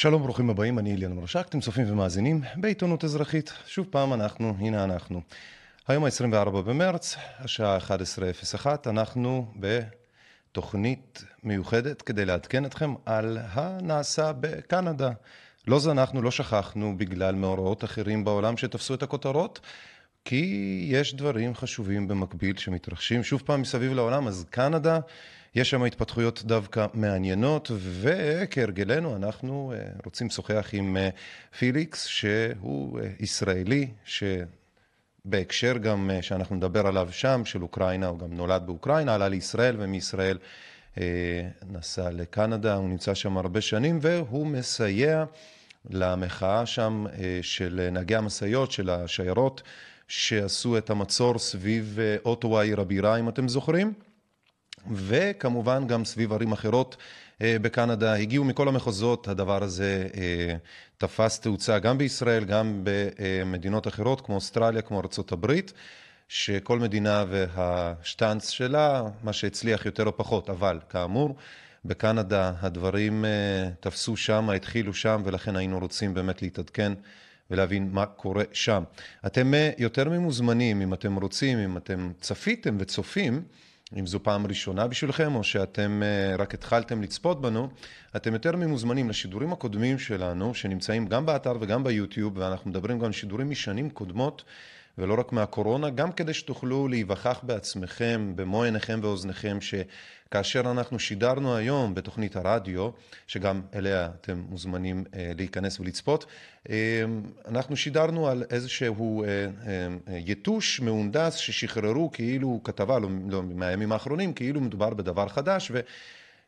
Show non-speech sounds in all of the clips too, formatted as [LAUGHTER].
שלום, ברוכים הבאים, אני אליאן מרשק, אתם צופים ומאזינים בעיתונות אזרחית. שוב פעם אנחנו, הנה אנחנו. היום ה-24 במרץ, השעה 11:01, אנחנו בתוכנית מיוחדת כדי לעדכן אתכם על הנעשה בקנדה. לא זנחנו, לא שכחנו בגלל מאורעות אחרים בעולם שתפסו את הכותרות, כי יש דברים חשובים במקביל שמתרחשים שוב פעם מסביב לעולם, אז קנדה יש שם התפתחויות דווקא מעניינות, וכהרגלנו אנחנו אה, רוצים לשוחח עם אה, פיליקס, שהוא אה, ישראלי, שבהקשר גם שאנחנו נדבר עליו שם, של אוקראינה, הוא גם נולד באוקראינה, עלה לישראל, ומישראל נסע לקנדה, הוא נמצא שם הרבה שנים, והוא מסייע למחאה שם של נהגי המשאיות, של השיירות, שעשו את המצור סביב אוטווה, עיר הבירה, אם אתם זוכרים. וכמובן גם סביב ערים אחרות אה, בקנדה. הגיעו מכל המחוזות, הדבר הזה אה, תפס תאוצה גם בישראל, גם במדינות אחרות כמו אוסטרליה, כמו ארה"ב, שכל מדינה והשטאנץ שלה, מה שהצליח יותר או פחות, אבל כאמור, בקנדה הדברים אה, תפסו שם, התחילו שם, ולכן היינו רוצים באמת להתעדכן. ולהבין מה קורה שם. אתם יותר ממוזמנים, אם אתם רוצים, אם אתם צפיתם וצופים, אם זו פעם ראשונה בשבילכם, או שאתם אה, רק התחלתם לצפות בנו, אתם יותר ממוזמנים לשידורים הקודמים שלנו, שנמצאים גם באתר וגם ביוטיוב, ואנחנו מדברים גם על שידורים משנים קודמות. ולא רק מהקורונה, גם כדי שתוכלו להיווכח בעצמכם, במו עיניכם ואוזניכם, שכאשר אנחנו שידרנו היום בתוכנית הרדיו, שגם אליה אתם מוזמנים אה, להיכנס ולצפות, אה, אנחנו שידרנו על איזשהו אה, יתוש מהונדס ששחררו כאילו כתבה, לא, לא מהימים האחרונים, כאילו מדובר בדבר חדש, ו...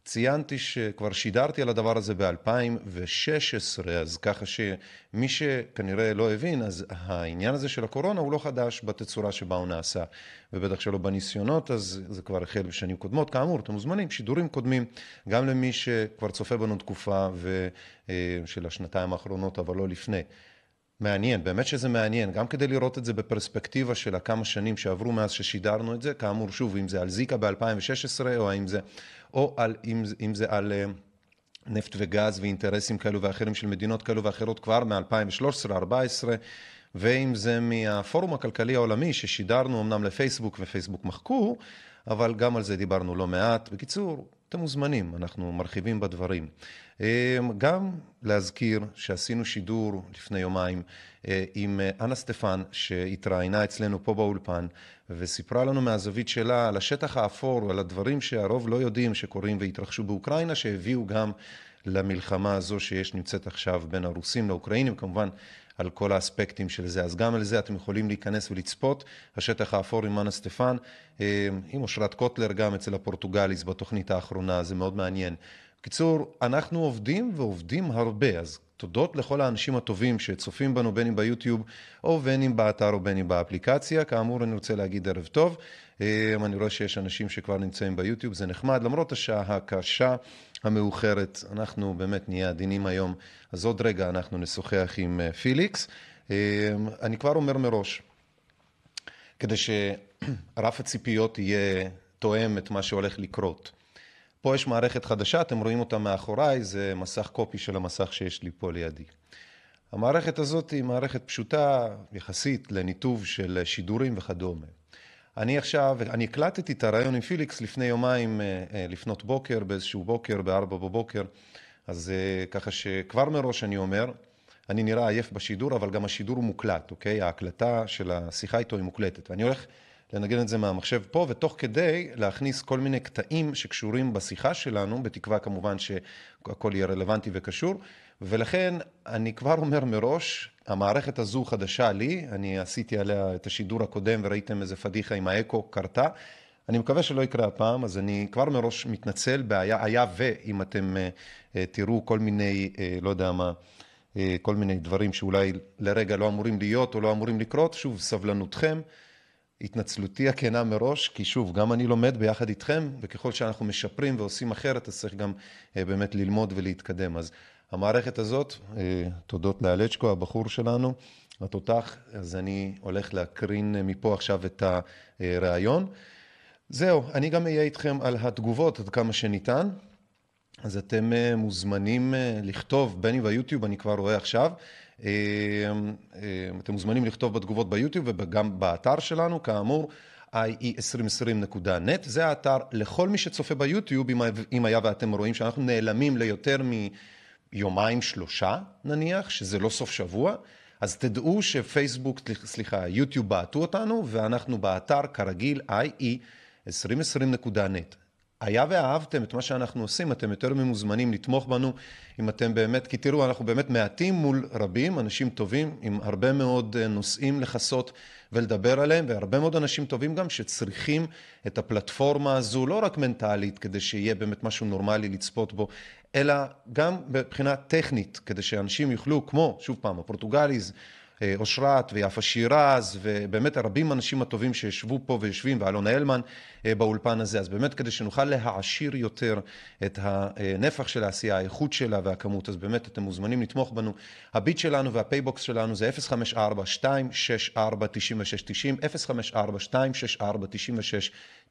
ציינתי שכבר שידרתי על הדבר הזה ב-2016, אז ככה שמי שכנראה לא הבין, אז העניין הזה של הקורונה הוא לא חדש בתצורה שבה הוא נעשה, ובטח שלא בניסיונות, אז זה כבר החל בשנים קודמות. כאמור, אתם מוזמנים, שידורים קודמים, גם למי שכבר צופה בנו תקופה ו... אה, של השנתיים האחרונות, אבל לא לפני. מעניין, באמת שזה מעניין, גם כדי לראות את זה בפרספקטיבה של הכמה שנים שעברו מאז ששידרנו את זה, כאמור, שוב, אם זה על זיקה ב-2016, או האם זה, או על, אם, אם זה על uh, נפט וגז ואינטרסים כאלו ואחרים של מדינות כאלו ואחרות כבר מ-2013-2014, ואם זה מהפורום הכלכלי העולמי ששידרנו אמנם לפייסבוק ופייסבוק מחקו, אבל גם על זה דיברנו לא מעט. בקיצור, אתם מוזמנים, אנחנו מרחיבים בדברים. אמ, גם להזכיר שעשינו שידור לפני יומיים אה, עם אה, אנה סטפן, שהתראיינה אצלנו פה באולפן, וסיפרה לנו מהזווית שלה על השטח האפור, על הדברים שהרוב לא יודעים שקורים והתרחשו באוקראינה, שהביאו גם למלחמה הזו שיש נמצאת עכשיו בין הרוסים לאוקראינים, כמובן על כל האספקטים של זה. אז גם על זה אתם יכולים להיכנס ולצפות. השטח האפור עם אנה סטפן, אה, עם אושרת קוטלר גם אצל הפורטוגליס בתוכנית האחרונה, זה מאוד מעניין. בקיצור, אנחנו עובדים ועובדים הרבה, אז תודות לכל האנשים הטובים שצופים בנו בין אם ביוטיוב או בין אם באתר או בין אם באפליקציה. כאמור, אני רוצה להגיד ערב טוב. אה, אני רואה שיש אנשים שכבר נמצאים ביוטיוב, זה נחמד, למרות השעה הקשה המאוחרת, אנחנו באמת נהיה עדינים היום, אז עוד רגע אנחנו נשוחח עם אה, פיליקס. אה, אני כבר אומר מראש, כדי שרף הציפיות יהיה תואם את מה שהולך לקרות. פה יש מערכת חדשה, אתם רואים אותה מאחוריי, זה מסך קופי של המסך שיש לי פה לידי. המערכת הזאת היא מערכת פשוטה יחסית לניתוב של שידורים וכדומה. אני עכשיו, אני הקלטתי את הרעיון עם פיליקס לפני יומיים אה, אה, לפנות בוקר, באיזשהו בוקר, בארבע בבוקר, אז אה, ככה שכבר מראש אני אומר, אני נראה עייף בשידור, אבל גם השידור הוא מוקלט, אוקיי? ההקלטה של השיחה איתו היא מוקלטת. ואני הולך לנגן את זה מהמחשב פה, ותוך כדי להכניס כל מיני קטעים שקשורים בשיחה שלנו, בתקווה כמובן שהכל יהיה רלוונטי וקשור, ולכן אני כבר אומר מראש, המערכת הזו חדשה לי, אני עשיתי עליה את השידור הקודם וראיתם איזה פדיחה עם האקו קרתה. אני מקווה שלא יקרה הפעם, אז אני כבר מראש מתנצל, בעיה, היה ואם אתם uh, תראו כל מיני, uh, לא יודע מה, כל מיני דברים שאולי לרגע לא אמורים להיות או לא אמורים לקרות, שוב, סבלנותכם. התנצלותי הכנה מראש, כי שוב, גם אני לומד ביחד איתכם, וככל שאנחנו משפרים ועושים אחרת, אז צריך גם באמת ללמוד ולהתקדם. אז המערכת הזאת, uh, תודות לאלצ'קו, הבחור שלנו, התותח, אז אני הולך להקרין מפה עכשיו את הראיון. זהו, אני גם אהיה איתכם על התגובות עד כמה שניתן. אז אתם מוזמנים לכתוב, בין אם ביוטיוב, אני כבר רואה עכשיו, אתם מוזמנים לכתוב בתגובות ביוטיוב וגם באתר שלנו, כאמור, ie2020.net, זה האתר לכל מי שצופה ביוטיוב, אם היה ואתם רואים שאנחנו נעלמים ליותר מיומיים שלושה נניח, שזה לא סוף שבוע, אז תדעו שפייסבוק, סליחה, יוטיוב בעטו אותנו, ואנחנו באתר כרגיל ie2020.net. היה ואהבתם את מה שאנחנו עושים, אתם יותר ממוזמנים לתמוך בנו, אם אתם באמת, כי תראו, אנחנו באמת מעטים מול רבים, אנשים טובים, עם הרבה מאוד נושאים לכסות ולדבר עליהם, והרבה מאוד אנשים טובים גם שצריכים את הפלטפורמה הזו, לא רק מנטלית, כדי שיהיה באמת משהו נורמלי לצפות בו, אלא גם מבחינה טכנית, כדי שאנשים יוכלו, כמו, שוב פעם, הפורטוגליז, אושרת ויפה שירז, ובאמת הרבים האנשים הטובים שישבו פה ויושבים, ואלון הלמן באולפן הזה, אז באמת כדי שנוכל להעשיר יותר את הנפח של העשייה, האיכות שלה והכמות, אז באמת אתם מוזמנים לתמוך בנו. הביט שלנו והפייבוקס שלנו זה 054-264-9690,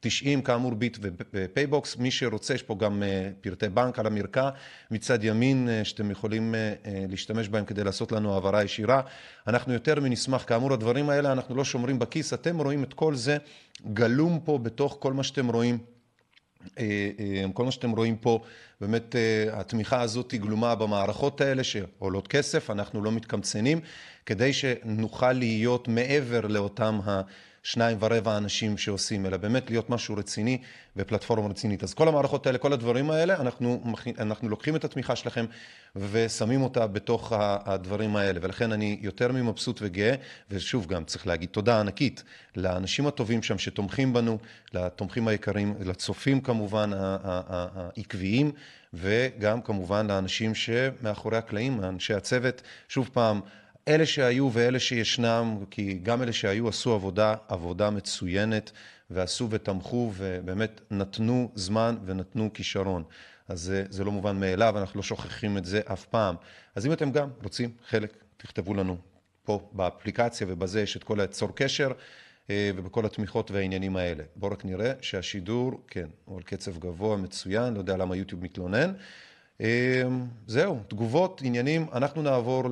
054-264-9690, כאמור ביט ופייבוקס. מי שרוצה, יש פה גם פרטי בנק על המרקע מצד ימין, שאתם יכולים להשתמש בהם כדי לעשות לנו העברה ישירה. אנחנו יותר מנשמח, כאמור הדברים האלה אנחנו לא שומרים בכיס, אתם רואים את כל זה גלום פה בתוך כל מה שאתם רואים. כל מה שאתם רואים פה, באמת התמיכה הזאת היא גלומה במערכות האלה שעולות כסף, אנחנו לא מתקמצנים, כדי שנוכל להיות מעבר לאותם השניים ורבע אנשים שעושים, אלא באמת להיות משהו רציני ופלטפורמה רצינית. אז כל המערכות האלה, כל הדברים האלה, אנחנו, אנחנו לוקחים את התמיכה שלכם ושמים אותה בתוך הדברים האלה, ולכן אני יותר ממבסוט וגאה, ושוב גם צריך להגיד תודה ענקית לאנשים הטובים שם שתומכים בנו, לתומכים היקרים, לצופים כמובן העקביים, וגם כמובן לאנשים שמאחורי הקלעים, אנשי הצוות, שוב פעם, אלה שהיו ואלה שישנם, כי גם אלה שהיו עשו עבודה, עבודה מצוינת, ועשו ותמכו ובאמת נתנו זמן ונתנו כישרון. אז זה, זה לא מובן מאליו, אנחנו לא שוכחים את זה אף פעם. אז אם אתם גם רוצים חלק, תכתבו לנו פה באפליקציה ובזה יש את כל היצור קשר ובכל התמיכות והעניינים האלה. בואו רק נראה שהשידור, כן, הוא על קצב גבוה, מצוין, לא יודע למה יוטיוב מתלונן. זהו, תגובות, עניינים, אנחנו נעבור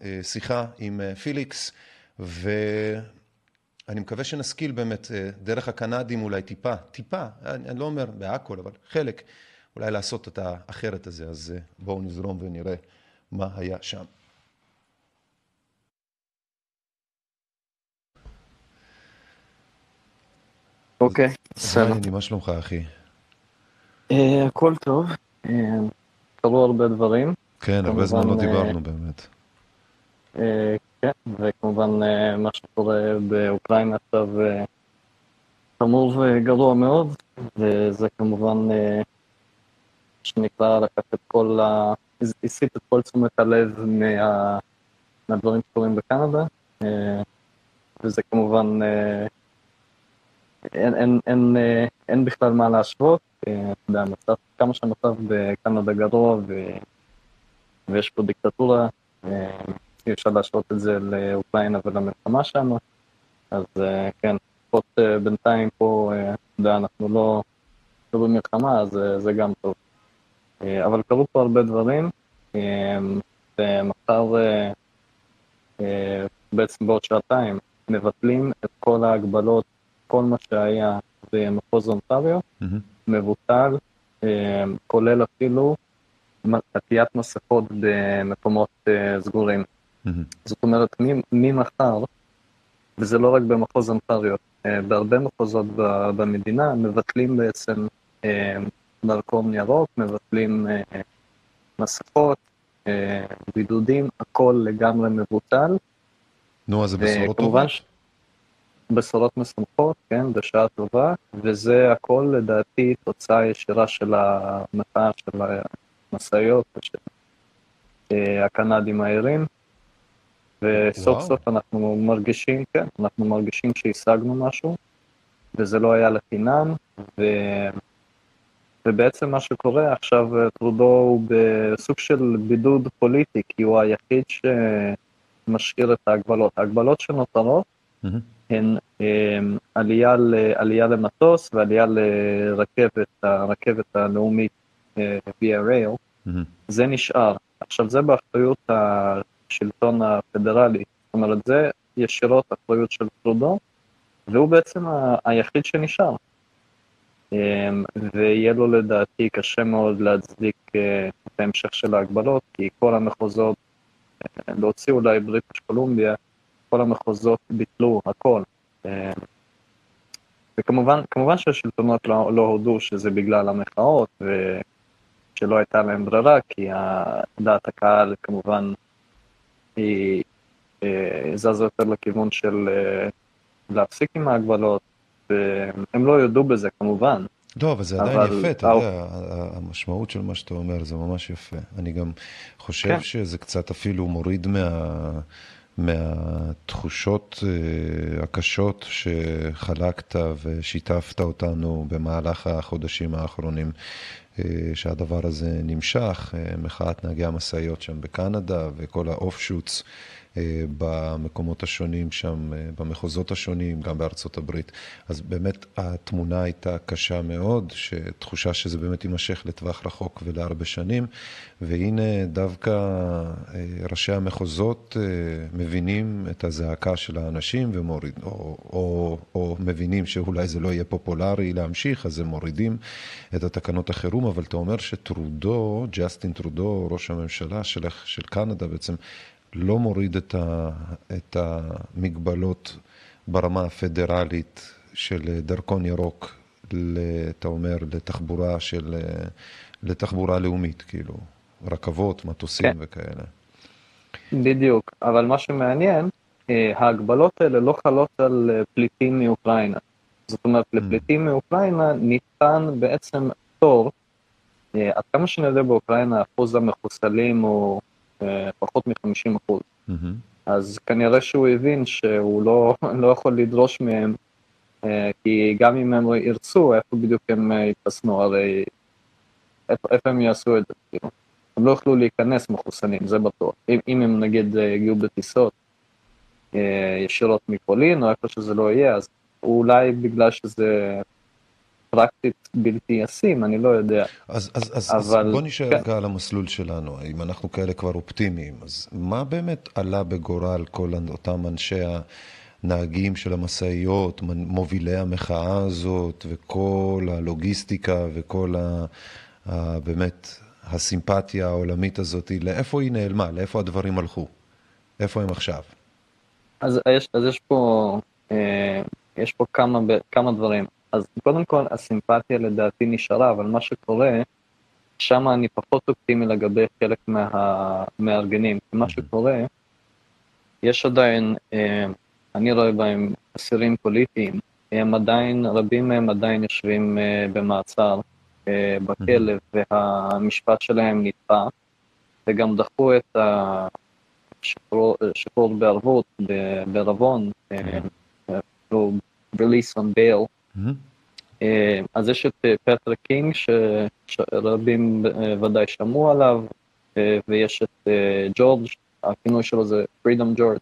לשיחה עם פיליקס, ואני מקווה שנשכיל באמת דרך הקנדים אולי טיפה, טיפה, אני לא אומר בהכל, אבל חלק, אולי לעשות את האחרת הזה, אז בואו נזרום ונראה מה היה שם. אוקיי, בסדר. מה שלומך אחי? הכל טוב. קרו הרבה דברים. כן, הרבה זמן לא דיברנו באמת. כן, וכמובן מה שקורה באוקראינה עכשיו חמור וגרוע מאוד, וזה כמובן, שנקרא לקח את כל ה... הסיט את כל תשומת הלב מה... מהדברים שקורים בקנדה, וזה כמובן, אין, אין, אין, אין בכלל מה להשוות, אתה יודע, המצב, כמה שהמצב בקנדה גרוע ו... ויש פה דיקטטורה, אי אפשר להשוות את זה לאוקראינה ולמלחמה שלנו, אז כן, לפחות בינתיים פה, אתה יודע, אנחנו לא, לא במלחמה, אז זה גם טוב. אבל קרו פה הרבה דברים, ומחר, בעצם בעוד שעתיים, מבטלים את כל ההגבלות, כל מה שהיה במחוז אונטריו, mm-hmm. מבוטל, כולל אפילו עטיית מסכות במקומות סגורים. Mm-hmm. זאת אומרת, ממחר, וזה לא רק במחוז אונטריו, בהרבה מחוזות במדינה מבטלים בעצם דרכון ירוק, מבטלים מסכות, בידודים, הכל לגמרי מבוטל. נו, אז זה בשורות טובות? בשורות משמחות, כן, בשעה טובה, וזה הכל לדעתי תוצאה ישירה של המחאה של המשאיות ושל הקנדים הערים, וסוף וואו. סוף אנחנו מרגישים, כן, אנחנו מרגישים שהשגנו משהו, וזה לא היה לחינם, ו... ובעצם מה שקורה עכשיו, טרודו הוא בסוג של בידוד פוליטי, כי הוא היחיד שמשאיר את ההגבלות. ההגבלות שנותרות, mm-hmm. הן עלייה, עלייה למטוס ועלייה לרכבת, הרכבת הלאומית ויה רייל, זה נשאר. עכשיו זה באחריות השלטון הפדרלי, זאת אומרת זה ישירות אחריות של טרודו, והוא בעצם היחיד שנשאר. אמ, ויהיה לו לדעתי קשה מאוד להצדיק אה, את ההמשך של ההגבלות, כי כל המחוזות, אה, להוציא אולי בריטיש קולומביה, כל המחוזות ביטלו הכל. אמ, וכמובן כמובן שהשלטונות לא, לא הודו שזה בגלל המחאות ושלא הייתה להם ברירה, כי דעת הקהל כמובן היא אה, זזה יותר לכיוון של להפסיק עם ההגבלות, והם לא יודו בזה כמובן. לא, אבל זה עדיין אבל... יפה, אתה אה, יודע, המשמעות של מה שאתה אומר זה ממש יפה. אני גם חושב כן. שזה קצת אפילו מוריד מה... מהתחושות uh, הקשות שחלקת ושיתפת אותנו במהלך החודשים האחרונים, uh, שהדבר הזה נמשך, uh, מחאת נהגי המשאיות שם בקנדה וכל האוף-שוטס. אה, במקומות השונים שם, אה, במחוזות השונים, גם בארצות הברית. אז באמת התמונה הייתה קשה מאוד, תחושה שזה באמת יימשך לטווח רחוק ולהרבה שנים, והנה דווקא אה, ראשי המחוזות מבינים את הזעקה של האנשים ומוריד, או, או, או מבינים שאולי זה לא יהיה פופולרי להמשיך, אז הם מורידים את התקנות החירום, אבל אתה אומר שטרודו, ג'סטין טרודו, ראש הממשלה של, של קנדה בעצם, לא מוריד את, ה, את המגבלות ברמה הפדרלית של דרכון ירוק, אתה אומר, לתחבורה של, לתחבורה לאומית, כאילו, רכבות, מטוסים כן. וכאלה. בדיוק, אבל מה שמעניין, אה, ההגבלות האלה לא חלות על אה, פליטים מאוקראינה. זאת אומרת, mm. לפליטים מאוקראינה ניתן בעצם פטור, אה, עד כמה שאני יודע באוקראינה אחוז המחוסלים הוא פחות מ-50 אחוז. Mm-hmm. אז כנראה שהוא הבין שהוא לא, [LAUGHS] לא יכול לדרוש מהם, אה, כי גם אם הם ירצו, איפה בדיוק הם אה, יתחסנו, הרי איפה, איפה הם יעשו את זה, כאילו. הם לא יוכלו להיכנס מחוסנים, זה בטוח. אם, אם הם נגיד יגיעו בטיסות ישירות מפולין, או איפה שזה לא יהיה, אז אולי בגלל שזה פרקטית בלתי ישים, אני לא יודע. אז, אז, אז, אבל... אז בוא נשאר כן. רגע על המסלול שלנו, אם אנחנו כאלה כבר אופטימיים, אז מה באמת עלה בגורל כל אותם אנשי הנהגים של המשאיות, מובילי המחאה הזאת, וכל הלוגיסטיקה וכל ה... ה... באמת הסימפתיה העולמית הזאת, לאיפה היא נעלמה? לאיפה הדברים הלכו? איפה הם עכשיו? אז יש, אז יש פה, אה, יש פה כמה, כמה דברים. אז קודם כל הסימפתיה לדעתי נשארה, אבל מה שקורה, שם אני פחות אופטימי לגבי חלק מהמארגנים. מה שקורה, יש עדיין, אה, אני רואה בהם אסירים פוליטיים, הם עדיין, רבים מהם עדיין יושבים אה, במעצר אה, בכלא, והמשפט שלהם נדחה, וגם דחו את השחרור בערבות, בערבון, release on bail, אז יש את אה, פטריק קינג, שרבים אה, ודאי שמעו עליו, ויש את ג'ורג', הכינוי שלו זה פרידום ג'ורג'.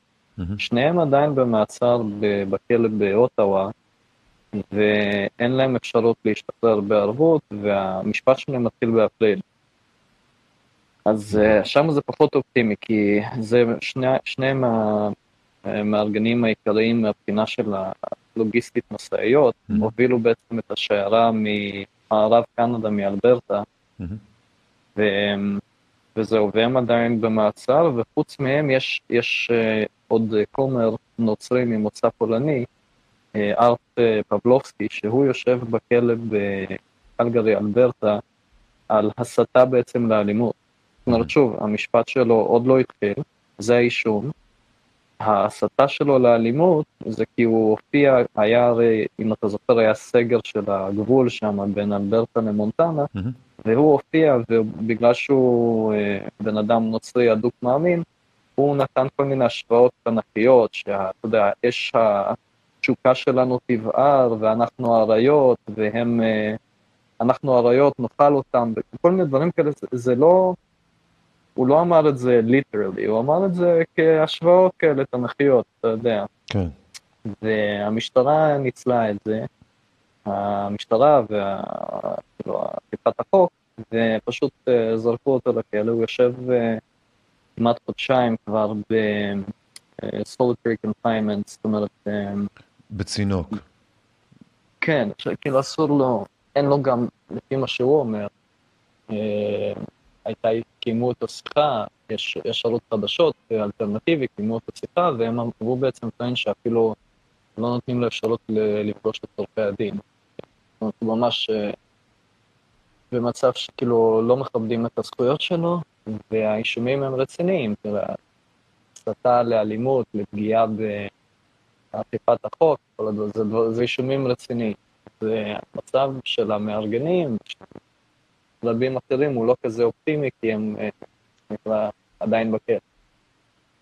שניהם עדיין במעצר בכלא באוטאווה, ואין להם אפשרות להשתחרר בערבות, והמשפט שלהם מתחיל באפריל. אז שם זה פחות אופטימי, כי זה שני, שניהם המארגנים העיקריים מהבחינה של לוגיסטית משאיות, mm-hmm. הובילו בעצם את השיירה ממערב קנדה, מאלברטה, mm-hmm. ו... וזהו, והם עדיין במעצר, וחוץ מהם יש, יש uh, עוד כומר נוצרי ממוצא פולני, uh, ארט uh, פבלובסקי, שהוא יושב בכלא בקלגרי, אלברטה, על הסתה בעצם לאלימות. זאת אומרת, שוב, המשפט שלו עוד לא התחיל, זה האישום, ההסתה שלו לאלימות זה כי הוא הופיע, היה הרי, אם אתה זוכר, היה סגר של הגבול שם בין אלברטה למונטנה, mm-hmm. והוא הופיע, ובגלל שהוא אה, בן אדם נוצרי אדוק מאמין, הוא נתן כל מיני השוואות תנכיות, שאתה יודע, אש התשוקה שלנו תבער, ואנחנו אריות, והם, אה, אנחנו אריות, נאכל אותם, וכל מיני דברים כאלה, זה, זה לא... הוא לא אמר את זה ליטרלי, הוא אמר את זה כהשוואות כאלה תנכיות, אתה יודע. כן. והמשטרה ניצלה את זה, המשטרה ואפילו אכיפת החוק ופשוט אה, זרקו אותו לכלא, הוא יושב כמעט חודשיים כבר ב-solitary confinement, זאת אומרת... בצינוק. כן, כאילו אסור לו, אין לו גם, לפי מה שהוא אומר, הייתה, קיימו אותו שיחה, יש, יש ערוץ חדשות אלטרנטיבי, קיימו אותו שיחה, והם אמרו בעצם טוען שאפילו לא נותנים לו אפשרות לפגוש את עורכי הדין. זאת אומרת, ממש אה, במצב שכאילו לא מכבדים את הזכויות שלו, והאישומים הם רציניים, תראה, הסתה לאלימות, לפגיעה באכיפת החוק, כל הדבר, זה, זה אישומים רציניים. והמצב של המארגנים, רבים אחרים, הוא לא כזה אופטימי, כי הם אה, נקרא עדיין בכיף.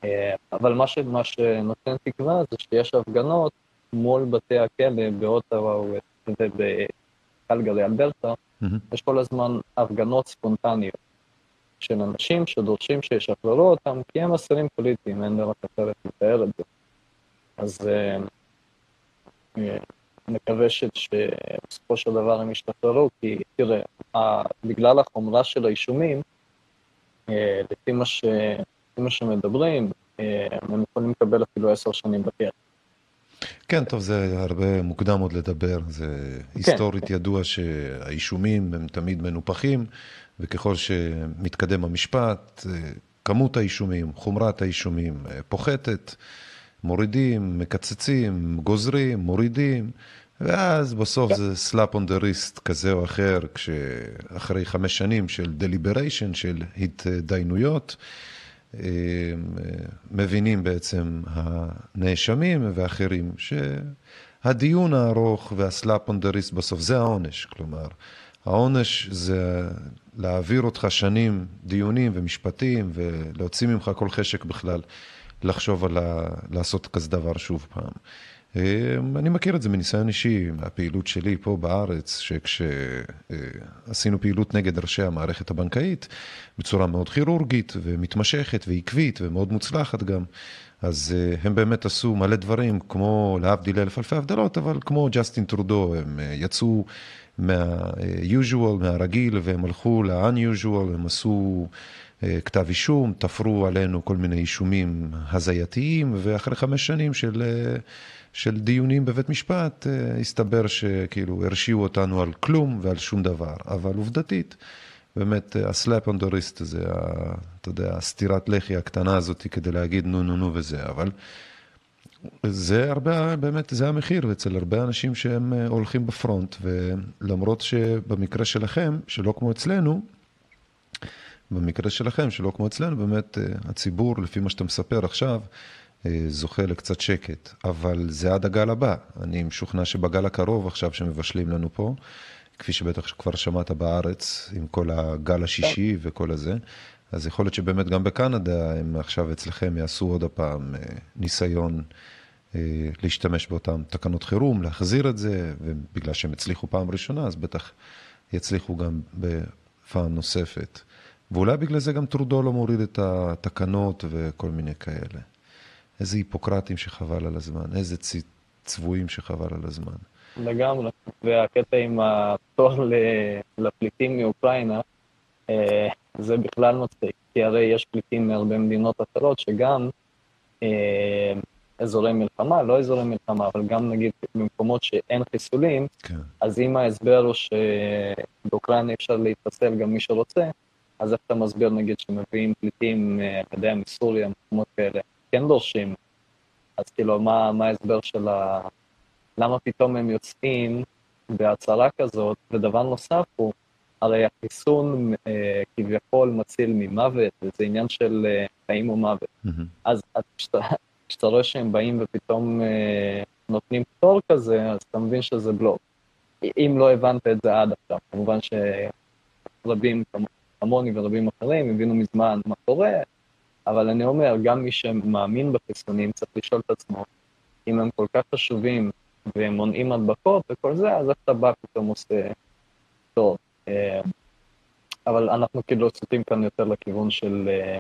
אה, אבל מה, ש, מה שנותן תקווה זה שיש הפגנות מול בתי הכלא באוטווה ובקלגרי אלברטה, mm-hmm. יש כל הזמן הפגנות ספונטניות של אנשים שדורשים שישחררו אותם, כי הם אסירים פוליטיים, אין דרך אחרת לתאר את זה. אז uh, נקווה שבסופו של דבר הם ישתחררו, כי תראה, בגלל החומרה של האישומים, uh, לפי מה, ש, לפי מה שמדברים, uh, הם יכולים לקבל אפילו עשר שנים בכלא. כן, טוב, זה הרבה מוקדם עוד לדבר. זה כן. היסטורית ידוע שהאישומים הם תמיד מנופחים, וככל שמתקדם המשפט, כמות האישומים, חומרת האישומים פוחתת, מורידים, מקצצים, גוזרים, מורידים, ואז בסוף זה slap on the wrist כזה או אחר, כשאחרי חמש שנים של deliberation, של התדיינויות, מבינים בעצם הנאשמים ואחרים שהדיון הארוך והסלאפ אונדריסט בסוף זה העונש, כלומר העונש זה להעביר אותך שנים דיונים ומשפטים ולהוציא ממך כל חשק בכלל לחשוב על ה... לעשות כזה דבר שוב פעם. אמ, אני מכיר את זה מניסיון אישי, מהפעילות שלי פה בארץ, שכשעשינו אה, פעילות נגד ראשי המערכת הבנקאית, בצורה מאוד כירורגית ומתמשכת ועקבית ומאוד מוצלחת גם, אז אה, הם באמת עשו מלא דברים, כמו להבדיל אלף אלפי הבדלות, אבל כמו ג'סטין טרודו, הם אה, יצאו מה-usual, מהרגיל, והם הלכו ל-unusual, הם עשו... כתב אישום, תפרו עלינו כל מיני אישומים הזייתיים, ואחרי חמש שנים של של דיונים בבית משפט, אה, הסתבר שכאילו הרשיעו אותנו על כלום ועל שום דבר, אבל עובדתית, באמת הסלאפ און דוריסט זה, אתה יודע, הסטירת לחי הקטנה הזאת כדי להגיד נו נו נו וזה, אבל זה הרבה, באמת, זה המחיר אצל הרבה אנשים שהם אה, הולכים בפרונט, ולמרות שבמקרה שלכם, שלא כמו אצלנו, במקרה שלכם, שלא כמו אצלנו, באמת אה, הציבור, לפי מה שאתה מספר עכשיו, אה, זוכה לקצת שקט, אבל זה עד הגל הבא. אני משוכנע שבגל הקרוב עכשיו שמבשלים לנו פה, כפי שבטח כבר שמעת בארץ, עם כל הגל השישי וכל הזה, אז יכול להיות שבאמת גם בקנדה הם עכשיו אצלכם יעשו עוד הפעם אה, ניסיון להשתמש באותן תקנות חירום, להחזיר את זה, ובגלל שהם הצליחו פעם ראשונה, אז בטח יצליחו גם בפעם נוספת. ואולי בגלל זה גם טרודו לא מוריד את התקנות וכל מיני כאלה. איזה היפוקרטים שחבל על הזמן, איזה צבועים שחבל על הזמן. לגמרי, והקטע עם התור לפליטים מאוקראינה, אה, זה בכלל מצחיק, כי הרי יש פליטים מהרבה מדינות אחרות שגם אה, אזורי מלחמה, לא אזורי מלחמה, אבל גם נגיד במקומות שאין חיסולים, כן. אז אם ההסבר הוא שבאוקראינה אפשר להתפסל גם מי שרוצה, אז איך אתה מסביר נגיד שמביאים פליטים, אה, אתה יודע, מסוריה, מקומות כאלה, כן דורשים, אז כאילו, מה, מה ההסבר של ה... למה פתאום הם יוצאים בהצהרה כזאת? ודבר נוסף הוא, הרי החיסון אה, כביכול מציל ממוות, וזה עניין של אה, חיים או מוות. Mm-hmm. אז כשאתה רואה שהם באים ופתאום אה, נותנים פטור כזה, אז אתה מבין שזה בלוק. אם לא הבנת את זה עד עכשיו, כמובן שרבים כמוני ורבים אחרים הבינו מזמן מה קורה, אבל אני אומר, גם מי שמאמין בחיסונים צריך לשאול את עצמו, אם הם כל כך חשובים והם מונעים הדבקות וכל זה, אז איך אתה בא פתאום עושה טוב. אה, אבל אנחנו כאילו סוטים כאן יותר לכיוון של אה,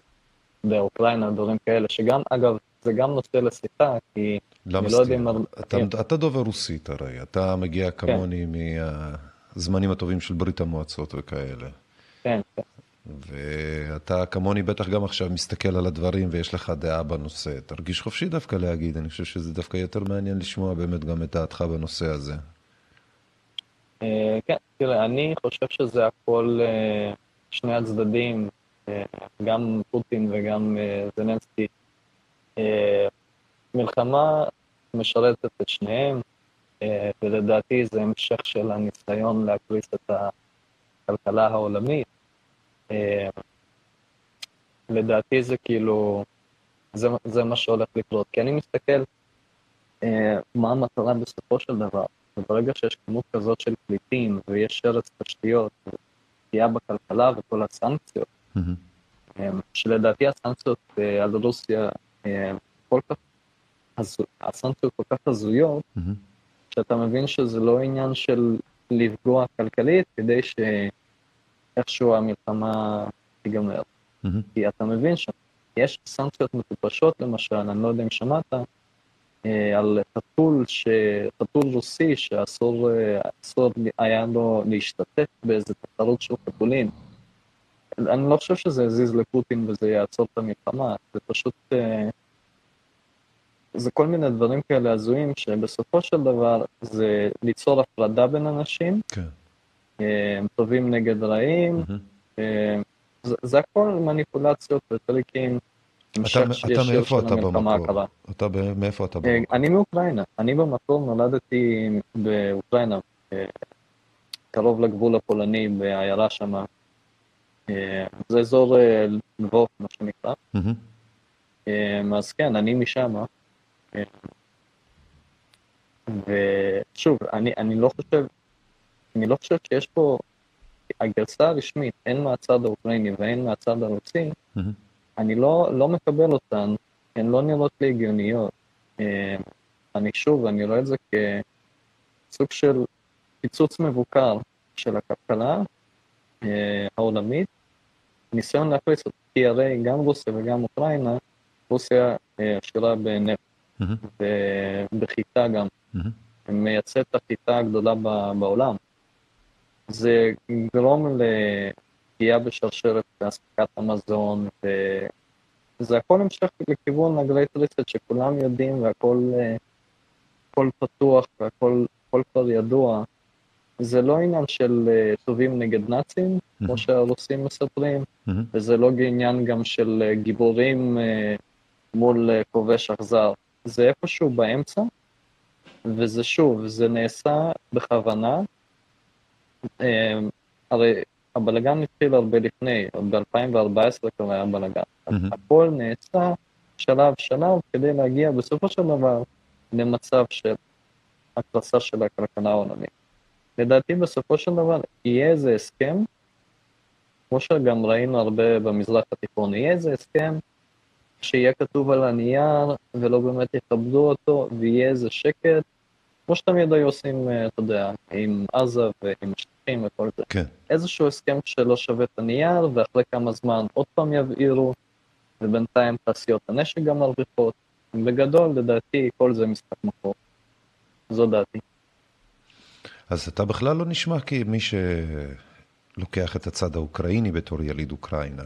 באוקראינה, דברים כאלה, שגם, אגב, זה גם נושא לשיחה, כי אני לא יודע אם... אתה, אתה דובר רוסית הרי, אתה מגיע כן. כמוני כן. מהזמנים הטובים של ברית המועצות וכאלה. כן, כן. ואתה כמוני בטח גם עכשיו מסתכל על הדברים ויש לך דעה בנושא. תרגיש חופשי דווקא להגיד, אני חושב שזה דווקא יותר מעניין לשמוע באמת גם את דעתך בנושא הזה. אה, כן, תראה, אני חושב שזה הכל אה, שני הצדדים, אה, גם פוטין וגם זלנסקי. מלחמה משרתת את שניהם, ולדעתי זה המשך של הניסיון להקריס את הכלכלה העולמית. לדעתי זה כאילו, זה, זה מה שהולך לקרות. כי אני מסתכל מה המטרה בסופו של דבר. וברגע שיש כמות כזאת של פליטים ויש שרץ תשתיות ופגיעה בכלכלה וכל הסנקציות, mm-hmm. שלדעתי הסנקציות אה, על רוסיה אה, כל כך, הסנקציות כל כך הזויות, mm-hmm. שאתה מבין שזה לא עניין של לפגוע כלכלית כדי שאיכשהו המלחמה תיגמר. Mm-hmm. כי אתה מבין שיש סנקציות מטופשות למשל, אני לא יודע אם שמעת, אה, על חתול, ש... חתול רוסי שאסור אה, היה לו להשתתף באיזה תחרות של חתולים. אני לא חושב שזה יזיז לפוטין וזה יעצור את המלחמה, זה פשוט... אה, זה כל מיני דברים כאלה הזויים שבסופו של דבר זה ליצור הפרדה בין אנשים, כן. הם טובים נגד רעים, mm-hmm. זה, זה הכל מניפולציות וטריקים. אתה, אתה מאיפה אתה במקור? אתה מאיפה אתה במקור? אני מאוקראינה. אני במקור נולדתי באוקראינה, אה, קרוב לגבול הפולני, בעיירה שם. אה, זה אזור אה, לבוב, מה שנקרא. אז כן, אני משם. ושוב, אני, אני לא חושב, אני לא חושב שיש פה, הגרסה הרשמית, הן מהצד האוקראיני והן מהצד הרוסי, mm-hmm. אני לא, לא מקבל אותן, הן לא נראות לי הגיוניות. אה, אני שוב, אני רואה את זה כסוג של פיצוץ מבוקר של הכלכלה אה, העולמית, ניסיון להכניס אותה, כי הרי גם רוסיה וגם אוקראינה, רוסיה אה, עשירה בנפט mm-hmm. ובחיטה גם, mm-hmm. מייצאת את החיטה הגדולה בעולם. זה גרום פגיעה בשרשרת אספקת המזון, וזה הכל המשך לכיוון הגרייט ריסט שכולם יודעים והכל הכל פתוח והכל כבר ידוע. זה לא עניין של טובים נגד נאצים, mm-hmm. כמו שהרוסים מספרים, mm-hmm. וזה לא עניין גם של גיבורים מול כובש אכזר. זה איפשהו באמצע, וזה שוב, זה נעשה בכוונה. הרי הבלגן התחיל הרבה לפני, עוד ב-2014 כבר היה בלגן. Mm-hmm. הכל נעשה שלב שלב כדי להגיע בסופו של דבר למצב של הקרסה של הכלכלה העולמית. לדעתי בסופו של דבר יהיה איזה הסכם, כמו שגם ראינו הרבה במזרח התיכון, יהיה איזה הסכם שיהיה כתוב על הנייר ולא באמת יכבדו אותו ויהיה איזה שקט כמו שתמיד היו עושים, אה, אתה יודע, עם עזה ועם השטחים וכל זה. כן. איזשהו הסכם שלא שווה את הנייר, ואחרי כמה זמן עוד פעם יבעירו, ובינתיים תעשיות הנשק גם מרוויחות. בגדול, לדעתי, כל זה משחק מקור. זו דעתי. אז אתה בכלל לא נשמע כמי שלוקח את הצד האוקראיני בתור יליד אוקראינה.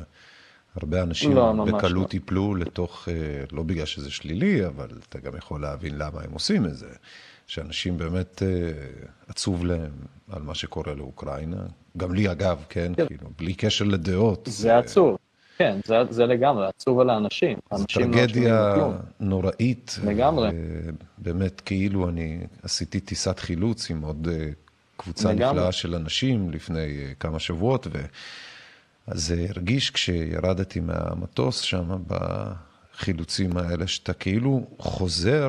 הרבה אנשים לא, בקלות לא. ייפלו לתוך, אה, לא בגלל שזה שלילי, אבל אתה גם יכול להבין למה הם עושים את זה. שאנשים באמת אה, עצוב להם על מה שקורה לאוקראינה. גם לי אגב, כן, כן. כאילו, בלי קשר לדעות. זה, זה... עצוב, כן, זה, זה לגמרי, עצוב על האנשים. זו טרגדיה לא נוראית. לגמרי. באמת, כאילו אני עשיתי טיסת חילוץ עם עוד אה, קבוצה לגמרי. נפלאה של אנשים לפני אה, כמה שבועות, ו... אז זה הרגיש כשירדתי מהמטוס שם בחילוצים האלה, שאתה כאילו חוזר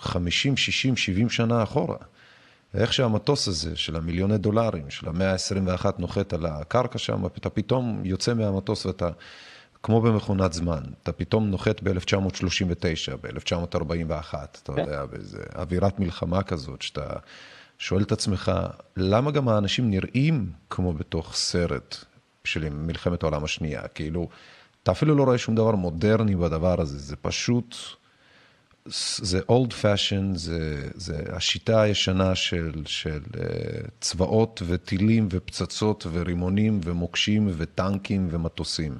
50, 60, 70 שנה אחורה. איך שהמטוס הזה של המיליוני דולרים, של המאה ה-21 נוחת על הקרקע שם, אתה פתאום יוצא מהמטוס ואתה, כמו במכונת זמן, אתה פתאום נוחת ב-1939, ב-1941, אתה כן. יודע, באיזה אווירת מלחמה כזאת, שאתה שואל את עצמך, למה גם האנשים נראים כמו בתוך סרט של מלחמת העולם השנייה? כאילו, אתה אפילו לא רואה שום דבר מודרני בדבר הזה, זה פשוט... זה old fashion, זה, זה השיטה הישנה של, של uh, צבאות וטילים ופצצות ורימונים ומוקשים וטנקים ומטוסים.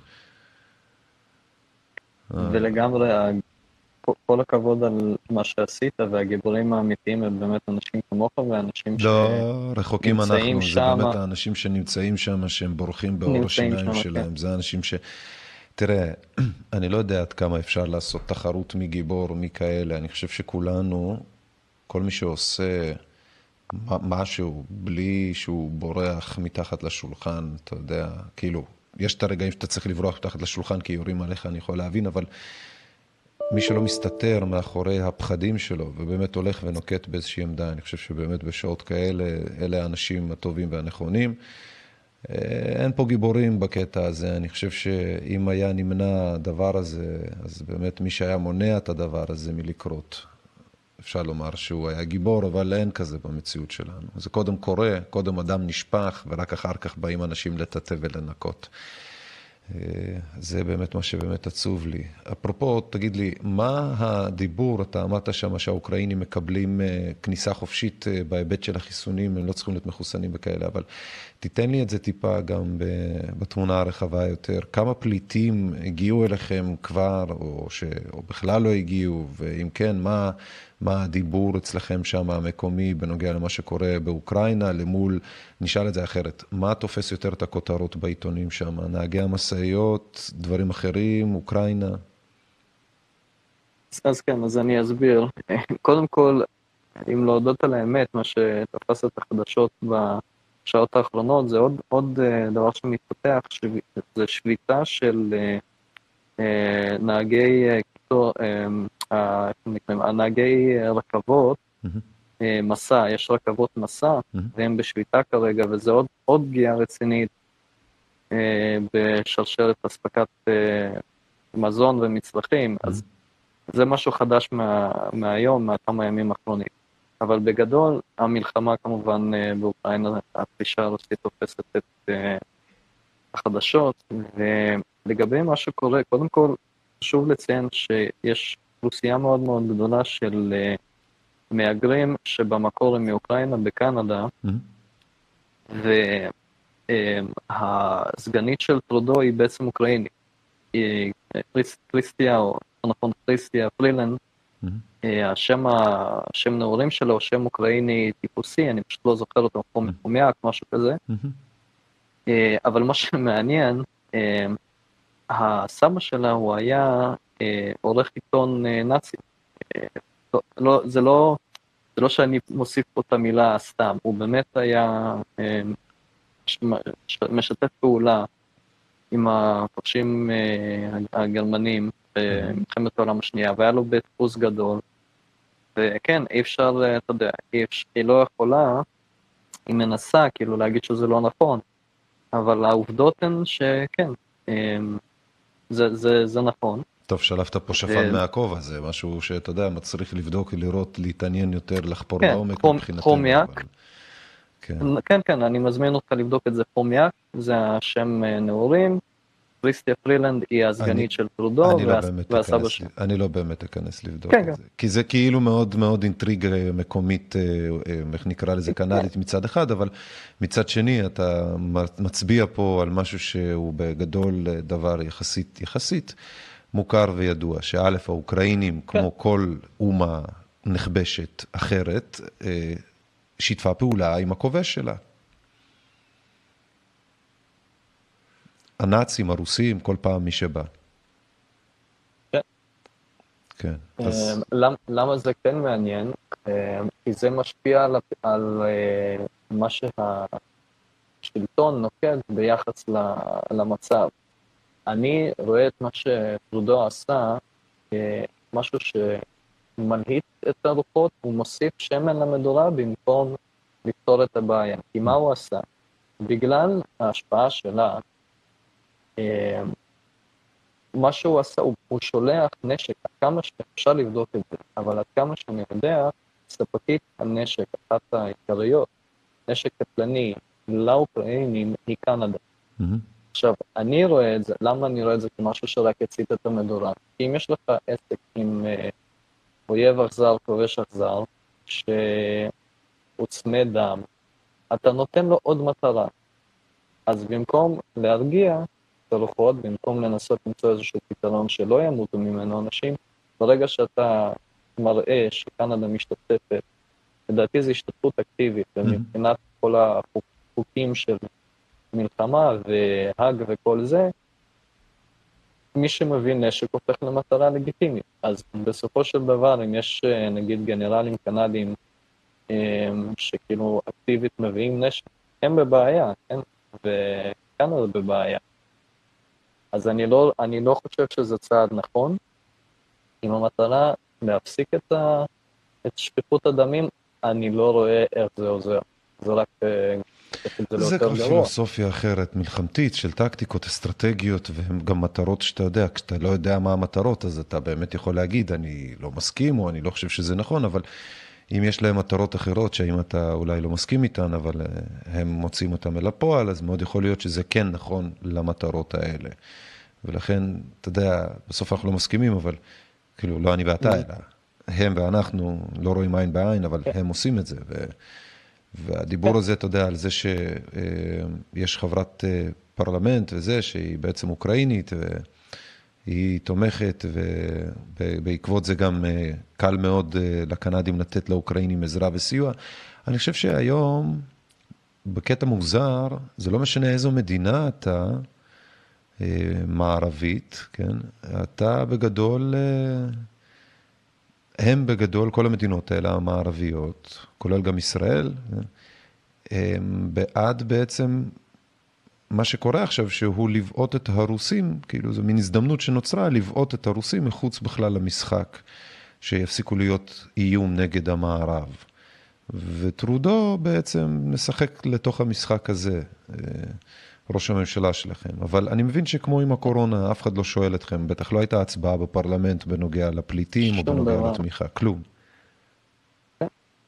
ולגמרי, כל הכבוד על מה שעשית, והגיבורים האמיתיים הם באמת אנשים כמוך ואנשים לא, רחוקים אנחנו, זה באמת האנשים שנמצאים שם, שהם בורחים בעור השיניים שלהם, כן. זה האנשים ש... תראה, אני לא יודע עד כמה אפשר לעשות תחרות מי גיבור, מי כאלה. אני חושב שכולנו, כל מי שעושה משהו בלי שהוא בורח מתחת לשולחן, אתה יודע, כאילו, יש את הרגעים שאתה צריך לברוח מתחת לשולחן כי יורים עליך, אני יכול להבין, אבל מי שלא מסתתר מאחורי הפחדים שלו ובאמת הולך ונוקט באיזושהי עמדה, אני חושב שבאמת בשעות כאלה, אלה האנשים הטובים והנכונים. אה, אין פה גיבורים בקטע הזה, אני חושב שאם היה נמנע הדבר הזה, אז באמת מי שהיה מונע את הדבר הזה מלקרות, אפשר לומר שהוא היה גיבור, אבל אין כזה במציאות שלנו. זה קודם קורה, קודם אדם נשפך, ורק אחר כך באים אנשים לטאטא ולנקות. אה, זה באמת מה שבאמת עצוב לי. אפרופו, תגיד לי, מה הדיבור, אתה אמרת שם שהאוקראינים מקבלים אה, כניסה חופשית בהיבט של החיסונים, הם לא צריכים להיות מחוסנים וכאלה, אבל תיתן לי את זה טיפה גם בתמונה הרחבה יותר. כמה פליטים הגיעו אליכם כבר, או, ש... או בכלל לא הגיעו, ואם כן, מה, מה הדיבור אצלכם שם המקומי בנוגע למה שקורה באוקראינה, למול, נשאל את זה אחרת, מה תופס יותר את הכותרות בעיתונים שם? נהגי המשאיות, דברים אחרים, אוקראינה? אז כן, אז אני אסביר. [LAUGHS] קודם כל, אם להודות על האמת, מה שתפס את החדשות בשעות האחרונות, זה עוד, עוד אה, דבר שמתפתח, זה שביתה של אה, אה, נהגי הנהגי רכבות, מסע, יש רכבות מסע, והם בשביתה כרגע, וזה עוד, עוד פגיעה רצינית בשרשרת אספקת מזון ומצרכים, אז זה משהו חדש מה, מהיום, מהכמה ימים האחרונים. אבל בגדול, המלחמה כמובן באוקראינה, הפלישה הרוסית תופסת את החדשות, ולגבי מה שקורה, קודם כל, חשוב לציין שיש אוכלוסייה מאוד מאוד גדולה של uh, מהגרים שבמקור הם מאוקראינה בקנדה, mm-hmm. והסגנית של טרודו היא בעצם אוקראינית. היא קריסטיה, או נכון, קריסטיה פרילנד, mm-hmm. השם, השם נעורים שלו שם אוקראיני טיפוסי, אני פשוט לא זוכר אותו, חומיאק, mm-hmm. משהו כזה. Mm-hmm. אבל מה שמעניין, הסבא שלה הוא היה אה, עורך עיתון אה, נאצי. אה, לא, לא, זה, לא, זה לא שאני מוסיף פה את המילה סתם, הוא באמת היה אה, משתף פעולה עם הפרשים אה, הגרמנים במלחמת העולם השנייה, והיה לו בית דפוס גדול. וכן, אי אפשר, אה, אתה יודע, אי אפשר, היא לא יכולה, היא מנסה כאילו להגיד שזה לא נכון, אבל העובדות הן שכן, אה, זה, זה, זה נכון. טוב, שלפת פה שפן מהכובע, זה משהו שאתה יודע, מצריך לבדוק, לראות, להתעניין יותר, לחפור כן, לעומק מבחינתנו. חומיאק. אבל... כן. כן, כן, אני מזמין אותך לבדוק את זה, חומיאק, זה השם אה, נעורים, קריסטיה פרילנד היא הסגנית של טרודו לא והסבא שלו. אני לא באמת אכנס לבדוק כן, את כן. זה. כי זה כאילו מאוד מאוד אינטריגה מקומית, אה, אה, איך נקרא לזה, קנדית מצד אחד, אבל מצד שני אתה מצביע פה על משהו שהוא בגדול דבר יחסית, יחסית. מוכר וידוע, שא', האוקראינים, כן. כמו כל אומה נכבשת אחרת, אה, שיתפה פעולה עם הכובש שלה. הנאצים, הרוסים, כל פעם מי שבא. כן. כן. אה, אז... למה, למה זה כן מעניין? אה, כי זה משפיע על, על מה שהשלטון נוקט ביחס למצב. אני רואה את מה שטרודו עשה כמשהו שמלהיט את הרוחות, הוא מוסיף שמן למדורה במקום לפתור את הבעיה. כי מה הוא עשה? בגלל ההשפעה שלה, אה, מה שהוא עשה, הוא, הוא שולח נשק, עד כמה שאפשר לבדוק את זה, אבל עד כמה שאני יודע, ספקית הנשק, אחת העיקריות, נשק קטלני לאוקראינים היא קנדה. Mm-hmm. עכשיו, אני רואה את זה, למה אני רואה את זה כמשהו שרק הצית את המדורה? כי אם יש לך עסק עם uh, אויב אכזר, כובש אכזר, שהוא צמא דם, אתה נותן לו עוד מטרה. אז במקום להרגיע את הרוחות, במקום לנסות למצוא איזשהו פתרון שלא ימותו ממנו אנשים, ברגע שאתה מראה שקנדה משתתפת, לדעתי זו השתתפות אקטיבית, ומבחינת כל החוקים של מלחמה והאג וכל זה, מי שמביא נשק הופך למטרה לגיטימית. אז בסופו של דבר, אם יש נגיד גנרלים קנדים שכאילו אקטיבית מביאים נשק, הם בבעיה, כן? וקנדה בבעיה. אז אני לא, אני לא חושב שזה צעד נכון. אם המטרה להפסיק את, ה, את שפיכות הדמים, אני לא רואה איך זה עוזר. זה רק זה, זה כבר פילוסופיה אחרת, מלחמתית, של טקטיקות, אסטרטגיות, והן גם מטרות שאתה יודע, כשאתה לא יודע מה המטרות, אז אתה באמת יכול להגיד, אני לא מסכים, או אני לא חושב שזה נכון, אבל אם יש להם מטרות אחרות, שאם אתה אולי לא מסכים איתן, אבל אה, הם מוצאים אותן אל הפועל, אז מאוד יכול להיות שזה כן נכון למטרות האלה. ולכן, אתה יודע, בסוף אנחנו לא מסכימים, אבל כאילו, לא אני ואתה, אלא הם ואנחנו לא רואים עין בעין, אבל הם עושים את זה. ו... והדיבור הזה, אתה יודע, על זה שיש חברת אה, פרלמנט וזה, שהיא בעצם אוקראינית, והיא תומכת, ובעקבות זה גם אה, קל מאוד אה, לקנדים לתת לאוקראינים עזרה וסיוע. אני חושב שהיום, בקטע מוזר, זה לא משנה איזו מדינה אתה, מערבית, כן? אתה בגדול... הם בגדול, כל המדינות האלה המערביות, כולל גם ישראל, הם בעד בעצם מה שקורה עכשיו, שהוא לבעוט את הרוסים, כאילו זו מין הזדמנות שנוצרה לבעוט את הרוסים מחוץ בכלל למשחק, שיפסיקו להיות איום נגד המערב. וטרודו בעצם משחק לתוך המשחק הזה. ראש הממשלה שלכם. אבל אני מבין שכמו עם הקורונה, אף אחד לא שואל אתכם, בטח לא הייתה הצבעה בפרלמנט בנוגע לפליטים או בנוגע דבר. לתמיכה, כלום.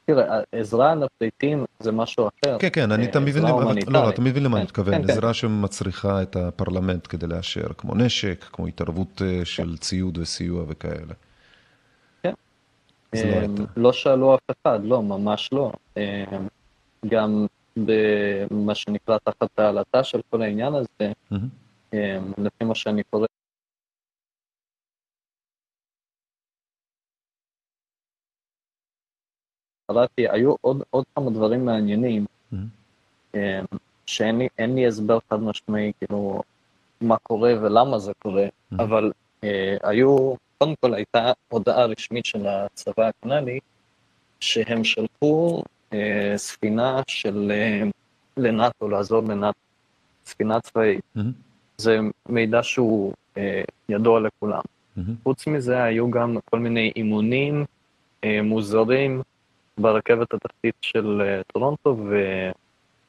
כן. תראה, עזרה לפליטים זה משהו אחר. כן, כן, אני, אתה מבין, לא, אתה מבין למה אני כן, מתכוון, כן, עזרה שמצריכה את הפרלמנט כדי לאשר, כמו נשק, כמו התערבות אה, של ציוד וסיוע וכאלה. כן. לא, אמ, לא שאלו אף אחד, לא, ממש לא. אמ, גם במה שנקרא תחת העלתה של כל העניין הזה, mm-hmm. לפי מה שאני קורא. קראתי, היו עוד, עוד כמה דברים מעניינים, mm-hmm. שאין לי, הסבר חד משמעי, כאילו, מה קורה ולמה זה קורה, mm-hmm. אבל אה, היו, קודם כל הייתה הודעה רשמית של הצבא הקנדי, שהם שלחו אה, ספינה של אה, לנאטו, לעזור לנאטו, ספינה צבאית. Mm-hmm. זה מידע שהוא אה, ידוע לכולם. Mm-hmm. חוץ מזה, היו גם כל מיני אימונים מוזרים ברכבת התחתית של טורונטו,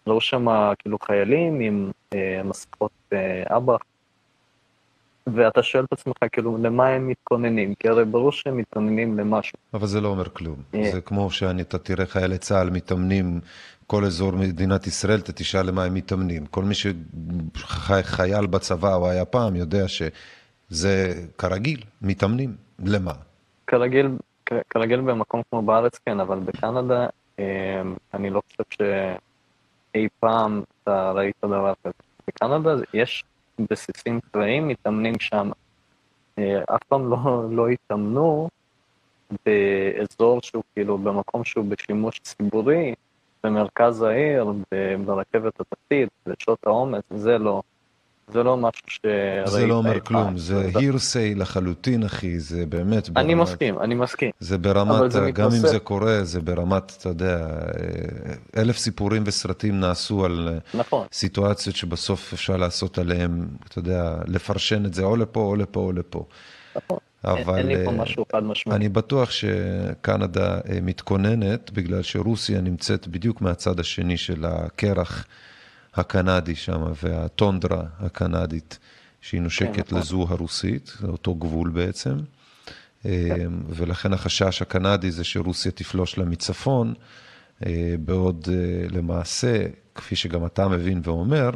וראו שם כאילו חיילים עם מסכות אב"ח ואתה שואל את עצמך, כאילו, למה הם מתכוננים? כי הרי ברור שהם מתכוננים למשהו. אבל זה לא אומר כלום. אה. זה כמו שאתה תראה חיילי צה"ל מתאמנים, כל אזור מדינת ישראל, אתה תשאל למה הם מתאמנים. כל מי שחייל בצבא או היה פעם, יודע שזה כרגיל, מתאמנים. למה? כרגיל, כרגיל במקום כמו בארץ, כן, אבל בקנדה, אה, אני לא חושב שאי פעם אתה ראית דבר כזה. בקנדה יש בסיסים צבאיים מתאמנים שם. אה, אף פעם לא, לא התאמנו באזור שהוא כאילו במקום שהוא בשימוש ציבורי, במרכז העיר, ברכבת התחתית, בשעות העומס, זה לא. זה לא משהו שראית זה לא אומר כלום, זה הירסיי לחלוטין, אחי, זה באמת ברמת... אני מסכים, אני מסכים. זה ברמת, זה גם. אם זה קורה, זה ברמת, אתה יודע, אלף סיפורים וסרטים נעשו על נכון. סיטואציות שבסוף אפשר לעשות עליהם, אתה יודע, לפרשן את זה או לפה או לפה או לפה. נכון. אבל אין לי פה משהו חד משמעי. אני בטוח שקנדה אה, מתכוננת, בגלל שרוסיה נמצאת בדיוק מהצד השני של הקרח. הקנדי שם והטונדרה הקנדית שהיא נושקת כן, לזו הרוסית, זה אותו גבול בעצם. כן. ולכן החשש הקנדי זה שרוסיה תפלוש לה מצפון, אה, בעוד אה, למעשה, כפי שגם אתה מבין ואומר,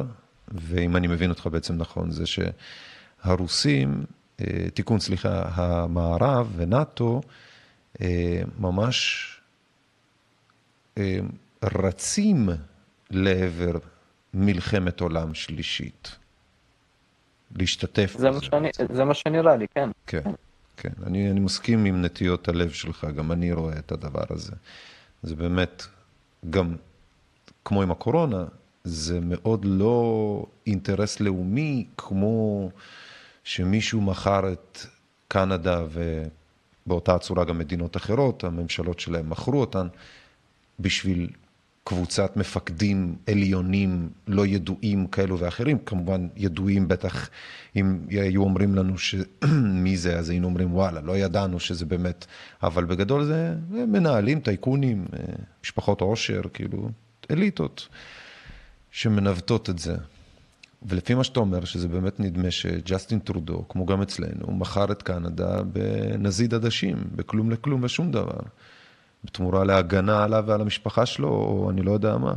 ואם אני מבין אותך בעצם נכון, זה שהרוסים, אה, תיקון, סליחה, המערב ונאט"ו, ממש רצים לעבר מלחמת עולם שלישית. להשתתף זה בזה. מה שאני, זה מה שנראה לי, כן. כן, כן. אני, אני מסכים עם נטיות הלב שלך, גם אני רואה את הדבר הזה. זה באמת, גם כמו עם הקורונה, זה מאוד לא אינטרס לאומי, כמו שמישהו מכר את קנדה ובאותה צורה גם מדינות אחרות, הממשלות שלהם מכרו אותן בשביל קבוצת מפקדים עליונים לא ידועים כאלו ואחרים, כמובן ידועים בטח אם היו אומרים לנו [CLEARS THROAT] מי זה, אז היינו אומרים וואלה, לא ידענו שזה באמת, אבל בגדול זה מנהלים, טייקונים, אה, משפחות עושר, כאילו אליטות שמנווטות את זה. ולפי מה שאתה אומר, שזה באמת נדמה שג'סטין טרודו, כמו גם אצלנו, מכר את קנדה בנזיד עדשים, בכלום לכלום ושום דבר. בתמורה להגנה עליו ועל המשפחה שלו, או אני לא יודע מה.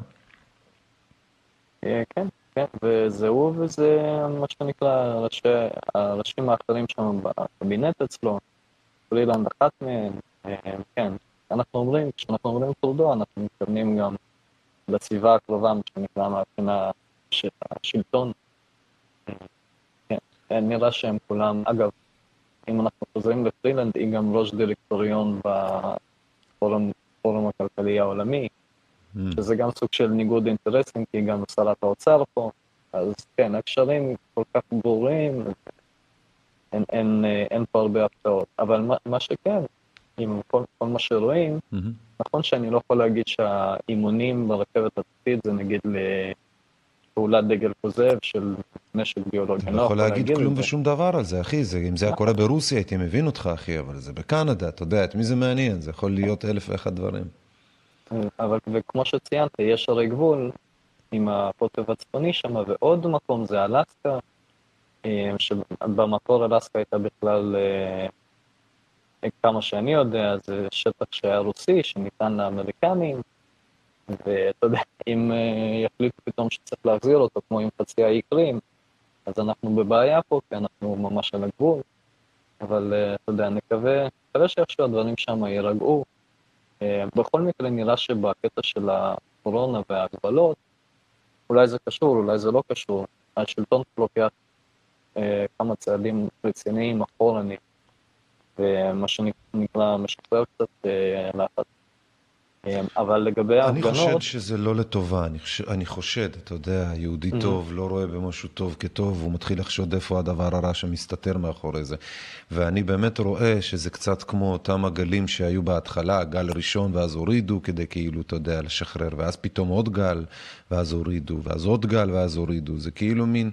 אה, כן, כן, וזה הוא וזה מה שנקרא ראשי, הראשים האחרים שם בקבינט אצלו, פרילנד אחת מהם, אה, כן. אנחנו אומרים, כשאנחנו אומרים טרודו, אנחנו מתכוונים גם לסביבה הקרובה, מה שנקרא מהבחינה של השלטון. אה, כן, נראה שהם כולם, אגב, אם אנחנו חוזרים לפרילנד, היא גם ראש דירקטוריון הפורום, הפורום הכלכלי העולמי, mm. שזה גם סוג של ניגוד אינטרסים, כי גם שרת האוצר פה, אז כן, הקשרים כל כך ברורים, אין, אין, אין פה הרבה הפתעות. אבל מה, מה שכן, עם כל, כל מה שרואים, mm-hmm. נכון שאני לא יכול להגיד שהאימונים ברכבת התחתית זה נגיד לפעולת דגל כוזב של נשק ביולוגי. אני לא יכול להגיד כלום ושום דבר על זה, אחי. זה, אם זה היה קורה ברוסיה, הייתי מבין אותך, אחי, אבל זה בקנדה, אתה יודע, את מי זה מעניין? זה יכול להיות אלף ואחד דברים. אבל וכמו שציינת, יש הרי גבול עם הקוטב הצפוני שם, ועוד מקום זה אלסקה, אה, שבמקור אלסקה הייתה בכלל, אה, כמה שאני יודע, זה שטח שהיה רוסי, שניתן לאמריקנים, ואתה יודע, אם אה, יחליטו פתאום שצריך להחזיר אותו, כמו עם חצי האי קרים, אז אנחנו בבעיה פה, כי אנחנו ממש על הגבול, אבל uh, אתה יודע, נקווה, נקווה שאיכשהו הדברים שם יירגעו. Uh, בכל מקרה נראה שבקטע של הקורונה וההגבלות, אולי זה קשור, אולי זה לא קשור, השלטון לוקח uh, כמה צעדים רציניים אחורנית, ומה שנקרא משחרר קצת uh, לחץ. אמ, אבל לגבי ההפגנות... אני חושד שזה לא לטובה, אני, חושד, אני חושד, אתה יודע, יהודי mm-hmm. טוב לא רואה במשהו טוב כטוב, הוא מתחיל לחשוד איפה הדבר הרע שמסתתר מאחורי זה. ואני באמת רואה שזה קצת כמו אותם הגלים שהיו בהתחלה, גל ראשון ואז הורידו כדי כאילו, אתה יודע, לשחרר, ואז פתאום עוד גל, ואז הורידו, ואז עוד גל ואז הורידו. זה כאילו מין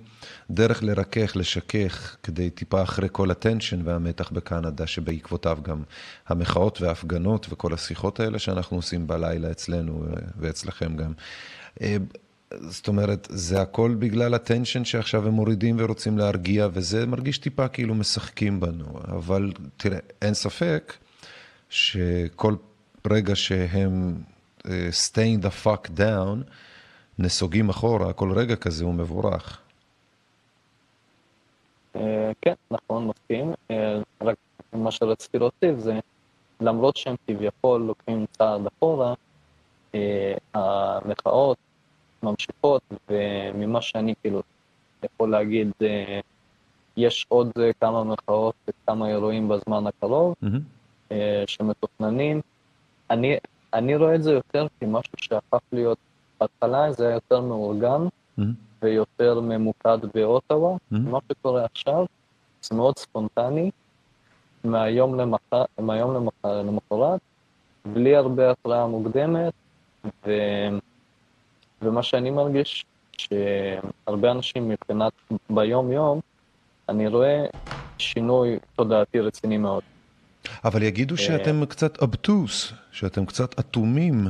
דרך לרכך, לשכך, כדי טיפה אחרי כל הטנשן והמתח בקנדה, שבעקבותיו גם המחאות וההפגנות וכל השיחות האלה שאנחנו עושים בלילה אצלנו ואצלכם גם. אה, זאת אומרת, זה הכל בגלל הטנשן שעכשיו הם מורידים ורוצים להרגיע, וזה מרגיש טיפה כאילו משחקים בנו. אבל תראה, אין ספק שכל רגע שהם uh, staying the fuck down, נסוגים אחורה, כל רגע כזה הוא מבורך. אה, כן, נכון, מסכים. אה, רק מה שרציתי להוסיף זה, למרות שהם כביכול לוקחים צעד אחורה, אה, המחאות ממשיכות, וממה שאני כאילו יכול להגיד, יש עוד כמה מחאות וכמה אירועים בזמן הקרוב mm-hmm. שמתוכננים. אני, אני רואה את זה יותר כמשהו שהפך להיות בהתחלה זה היה יותר מאורגן mm-hmm. ויותר ממוקד באוטווה. Mm-hmm. מה שקורה עכשיו זה מאוד ספונטני, מהיום, למחר, מהיום למחר, למחרת, בלי הרבה התראה מוקדמת, ו... ומה שאני מרגיש, שהרבה אנשים מבחינת ביום-יום, אני רואה שינוי תודעתי רציני מאוד. אבל יגידו אה, שאתם קצת אבטוס, שאתם קצת אטומים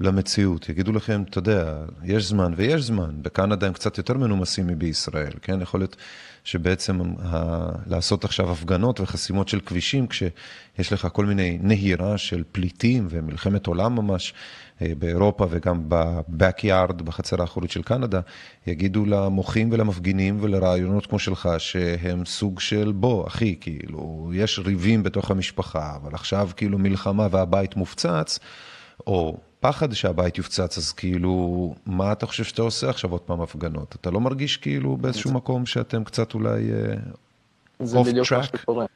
למציאות. יגידו לכם, אתה יודע, יש זמן ויש זמן. בקנדה הם קצת יותר מנומסים מבישראל, כן? יכול להיות שבעצם ה... לעשות עכשיו הפגנות וחסימות של כבישים, כשיש לך כל מיני נהירה של פליטים ומלחמת עולם ממש אה, באירופה וגם בבקיארד, בחצר האחורית של קנדה, יגידו למוחים ולמפגינים ולרעיונות כמו שלך, שהם סוג של בוא, אחי, כאילו, יש ריבים בתוך המשפחה, אבל עכשיו כאילו מלחמה והבית מופצץ, או פחד שהבית יופצץ, אז כאילו, מה אתה חושב שאתה עושה עכשיו עוד פעם הפגנות? אתה לא מרגיש כאילו באיזשהו מקום שאתם קצת אולי אוף זה בדיוק מה שקורה.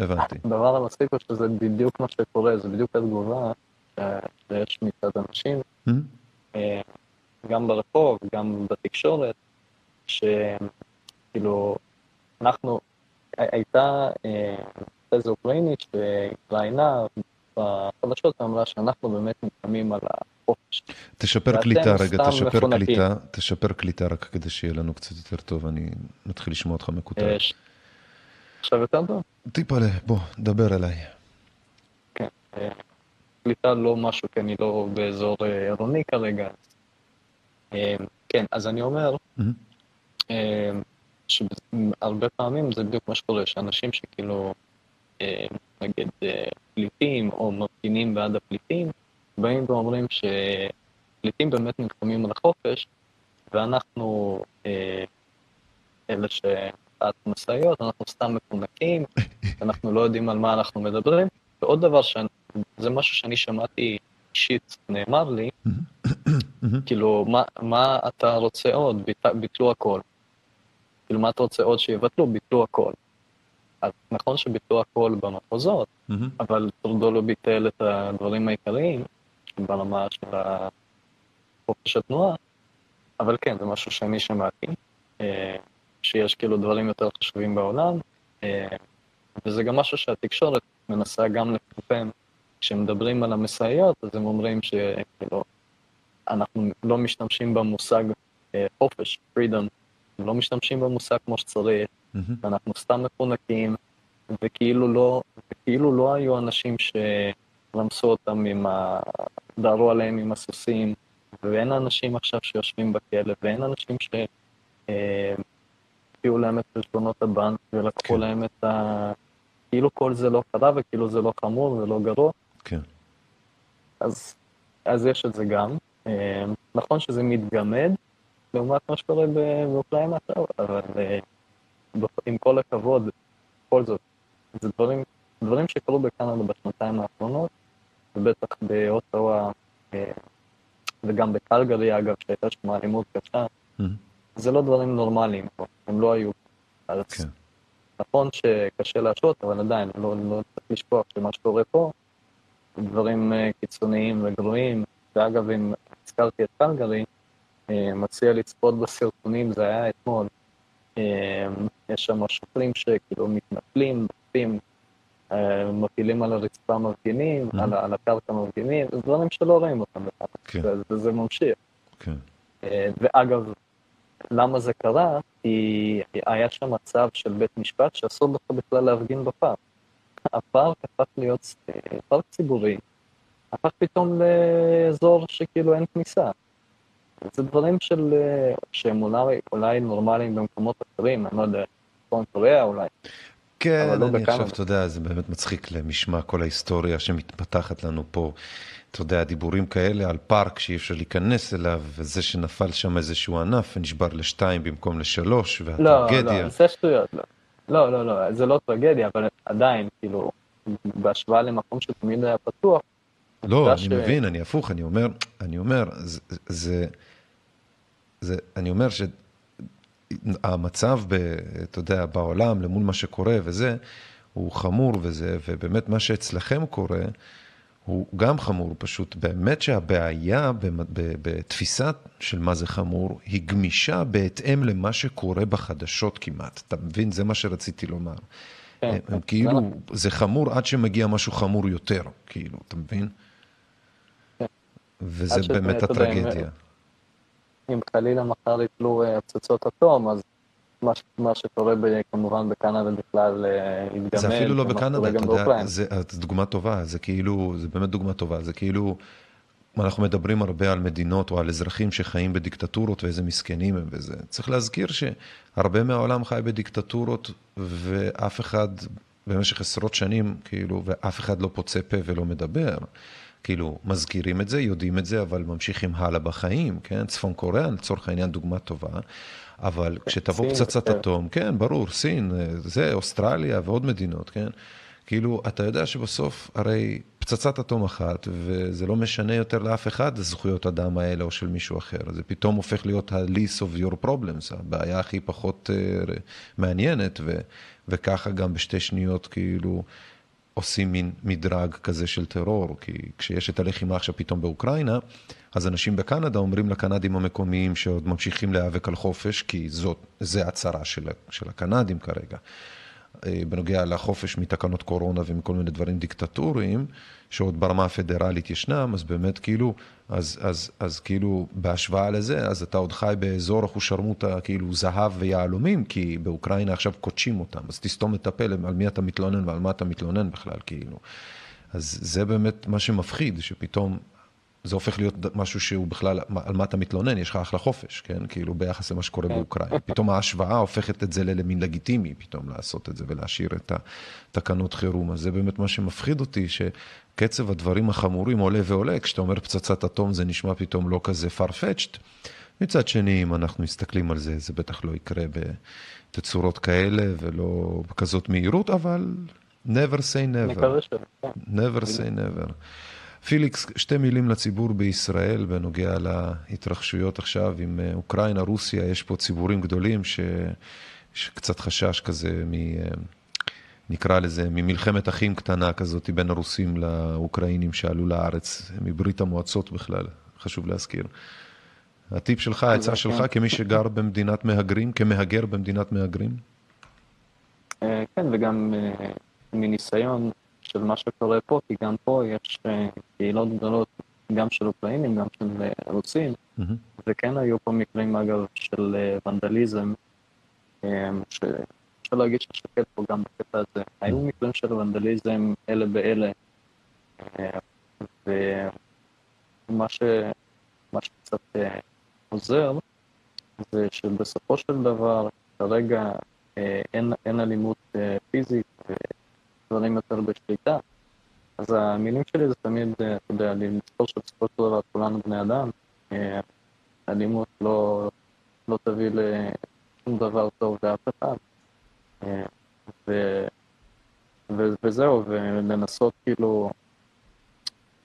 הבנתי. הדבר המצחיק הוא שזה בדיוק מה שקורה, זה בדיוק התגובה שיש מצד אנשים, אה, גם ברחוב, גם בתקשורת, שכאילו, אנחנו, הייתה אה, אוקראינית שהתראיינה בחדשות ואמרה שאנחנו באמת נלחמים על החופש. תשפר קליטה רגע, תשפר קליטה, תשפר קליטה רק כדי שיהיה לנו קצת יותר טוב, אני מתחיל לשמוע אותך מקוטע. אה, עכשיו יותר טוב? טיפה, בוא, דבר אליי. כן, אה, קליטה לא משהו, כי אני לא באזור אה, עירוני כרגע. כן, אז אני אומר, שהרבה פעמים זה בדיוק מה שקורה, שאנשים שכאילו נגיד אה, פליטים או מפגינים בעד הפליטים, באים ואומרים שפליטים באמת נלחמים על החופש, ואנחנו, אה, אלה שפעת משאיות, אנחנו סתם מפונקים, [LAUGHS] אנחנו לא יודעים על מה אנחנו מדברים. ועוד דבר, זה משהו שאני שמעתי אישית, נאמר לי, [COUGHS] כאילו, מה, מה אתה רוצה עוד? ביטלו הכל. כאילו, מה אתה רוצה עוד שיבטלו? ביטלו הכל. אז נכון שביטלו הכל במחוזות, mm-hmm. אבל טרודו לא ביטל את הדברים העיקריים ברמה של חופש התנועה, אבל כן, זה משהו שאני שמעתי, אה, שיש כאילו דברים יותר חשובים בעולם, אה, וזה גם משהו שהתקשורת מנסה גם לפרסם. כשמדברים על המשאיות, אז הם אומרים שכאילו, אנחנו לא משתמשים במושג אה, חופש, freedom, לא משתמשים במושג כמו שצריך, mm-hmm. ואנחנו סתם מפונקים, וכאילו לא, וכאילו לא היו אנשים שרמסו אותם עם ה... דהרו עליהם עם הסוסים, ואין אנשים עכשיו שיושבים בכלא, ואין אנשים שהביאו אה, להם את חשבונות הבנק ולקחו כן. להם את ה... כאילו כל זה לא קרה וכאילו זה לא חמור ולא גרוע. כן. אז, אז יש את זה גם. אה, נכון שזה מתגמד לעומת מה שקורה באוקראינה עכשיו, אבל אה, עם כל הכבוד, בכל זאת, זה דברים, דברים שקרו בקנדה בשנתיים האחרונות, ובטח באוטווה, אה, וגם בקלגרי אגב, שהייתה שם אלימות קשה, mm-hmm. זה לא דברים נורמליים פה, הם לא היו. אז כן. נכון שקשה להשעות, אבל עדיין, לא, לא צריך לשכוח שמה שקורה פה, דברים אה, קיצוניים וגרועים, ואגב, אם הזכרתי את קלגרי, מציע לצפות בסרטונים, זה היה אתמול, יש שם שוטרים שכאילו מתנפלים, דוחפים, אה, מפילים על הרצפה מפגינים, mm-hmm. על, על הקרקע מפגינים, זה דברים שלא רואים אותם בכלל, כן. וזה ממשיך. כן. אה, ואגב, למה זה קרה? כי היה שם מצב של בית משפט שאסור לך בכלל להפגין בפארק. הפארק הפך להיות אה, פארק ציבורי, הפך פתאום לאזור שכאילו אין כניסה. זה דברים של, אה, שהם אולי, אולי נורמליים במקומות אחרים, אני לא יודע, צפון קוריאה אולי. כן, לא אני עכשיו, אתה יודע, זה באמת מצחיק למשמע כל ההיסטוריה שמתפתחת לנו פה. אתה יודע, דיבורים כאלה על פארק שאי אפשר להיכנס אליו, וזה שנפל שם איזשהו ענף ונשבר לשתיים במקום לשלוש, והטרגדיה. לא, לא, זה שטויות, לא. לא, לא, לא, זה לא טרגדיה, אבל עדיין, כאילו, בהשוואה למקום שתמיד היה פתוח. לא, אני ש... מבין, אני הפוך, אני אומר, אני אומר, זה, זה, זה, אני אומר שהמצב, ב, אתה יודע, בעולם, למול מה שקורה וזה, הוא חמור וזה, ובאמת מה שאצלכם קורה, הוא גם חמור, פשוט באמת שהבעיה בתפיסה של מה זה חמור, היא גמישה בהתאם למה שקורה בחדשות כמעט. אתה מבין? זה מה שרציתי לומר. כן, הם, הם כאילו, זה חמור עד שמגיע משהו חמור יותר, כאילו, אתה מבין? כן. וזה באמת הטרגדיה. אם חלילה מחר יפלו אה, פצצות אטום, אז מה, מה שקורה ב, כמובן בקנדה בכלל אה, יתגמד. זה אפילו לא בקנדה, אתה יודע, זה, זה דוגמה טובה, זה כאילו, זה באמת דוגמה טובה, זה כאילו, אנחנו מדברים הרבה על מדינות או על אזרחים שחיים בדיקטטורות ואיזה מסכנים הם וזה. צריך להזכיר שהרבה מהעולם חי בדיקטטורות ואף אחד במשך עשרות שנים, כאילו, ואף אחד לא פוצה פה ולא מדבר. כאילו, מזכירים את זה, יודעים את זה, אבל ממשיכים הלאה בחיים, כן? צפון קוריאה, לצורך העניין, דוגמה טובה. אבל כשתבוא פצצת אטום, כן, ברור, סין, זה, אוסטרליה ועוד מדינות, כן? כאילו, אתה יודע שבסוף, הרי פצצת אטום אחת, וזה לא משנה יותר לאף אחד זכויות אדם האלה או של מישהו אחר. זה פתאום הופך להיות ה-least of your problems, הבעיה הכי פחות uh, מעניינת, ו, וככה גם בשתי שניות, כאילו, עושים מין מדרג כזה של טרור, כי כשיש את הלחימה עכשיו פתאום באוקראינה, אז אנשים בקנדה אומרים לקנדים המקומיים שעוד ממשיכים להיאבק על חופש, כי זאת, זה הצהרה של, של הקנדים כרגע. אה, בנוגע לחופש מתקנות קורונה ומכל מיני דברים דיקטטוריים, שעוד ברמה הפדרלית ישנם, אז באמת כאילו, אז, אז, אז כאילו בהשוואה לזה, אז אתה עוד חי באזור אחושרמוטה, כאילו זהב ויהלומים, כי באוקראינה עכשיו קודשים אותם, אז תסתום את הפה על מי אתה מתלונן ועל מה אתה מתלונן בכלל, כאילו. אז זה באמת מה שמפחיד, שפתאום זה הופך להיות משהו שהוא בכלל, על מה אתה מתלונן, יש לך אחלה חופש, כן? כאילו ביחס למה שקורה כן. באוקראינה. פתאום ההשוואה הופכת את זה למין לגיטימי, פתאום לעשות את זה ולהשאיר את התקנות חירום. אז זה באמת מה שמפחיד אותי, שקצב הדברים החמורים עולה ועולה, כשאתה אומר פצצת אטום זה נשמע פתאום לא כזה farfetched. מצד שני, אם אנחנו מסתכלים על זה, זה בטח לא יקרה בתצורות כאלה ולא בכזאת מהירות, אבל never say never. never say never. פיליקס, שתי מילים לציבור בישראל בנוגע להתרחשויות עכשיו עם אה, אוקראינה, רוסיה, יש פה ציבורים גדולים שיש קצת חשש כזה מ... אה, נקרא לזה, ממלחמת אחים קטנה כזאת בין הרוסים לאוקראינים שעלו לארץ, מברית המועצות בכלל, חשוב להזכיר. הטיפ שלך, העצה שלך כן. כמי שגר במדינת מהגרים, כמהגר במדינת מהגרים? אה, כן, וגם מניסיון, של מה שקורה פה, כי גם פה יש אה, קהילות גדולות, גם של אוקראינים, גם של אה, רוסים, mm-hmm. וכן היו פה מקרים, אגב, של אה, ונדליזם, שאפשר להגיד ששקט פה גם בקטע הזה. Mm-hmm. היו מקרים של ונדליזם אלה באלה, ומה ש... שקצת עוזר, זה שבסופו של דבר, כרגע אין, אין אלימות פיזית, דברים יותר בשליטה. אז המילים שלי זה תמיד, אה, אתה יודע, לזכור שבסופו של דבר כולנו בני אדם. אה, אלימות לא, לא תביא לשום דבר טוב לאף אחד. אה, ו, ו, וזהו, ולנסות כאילו,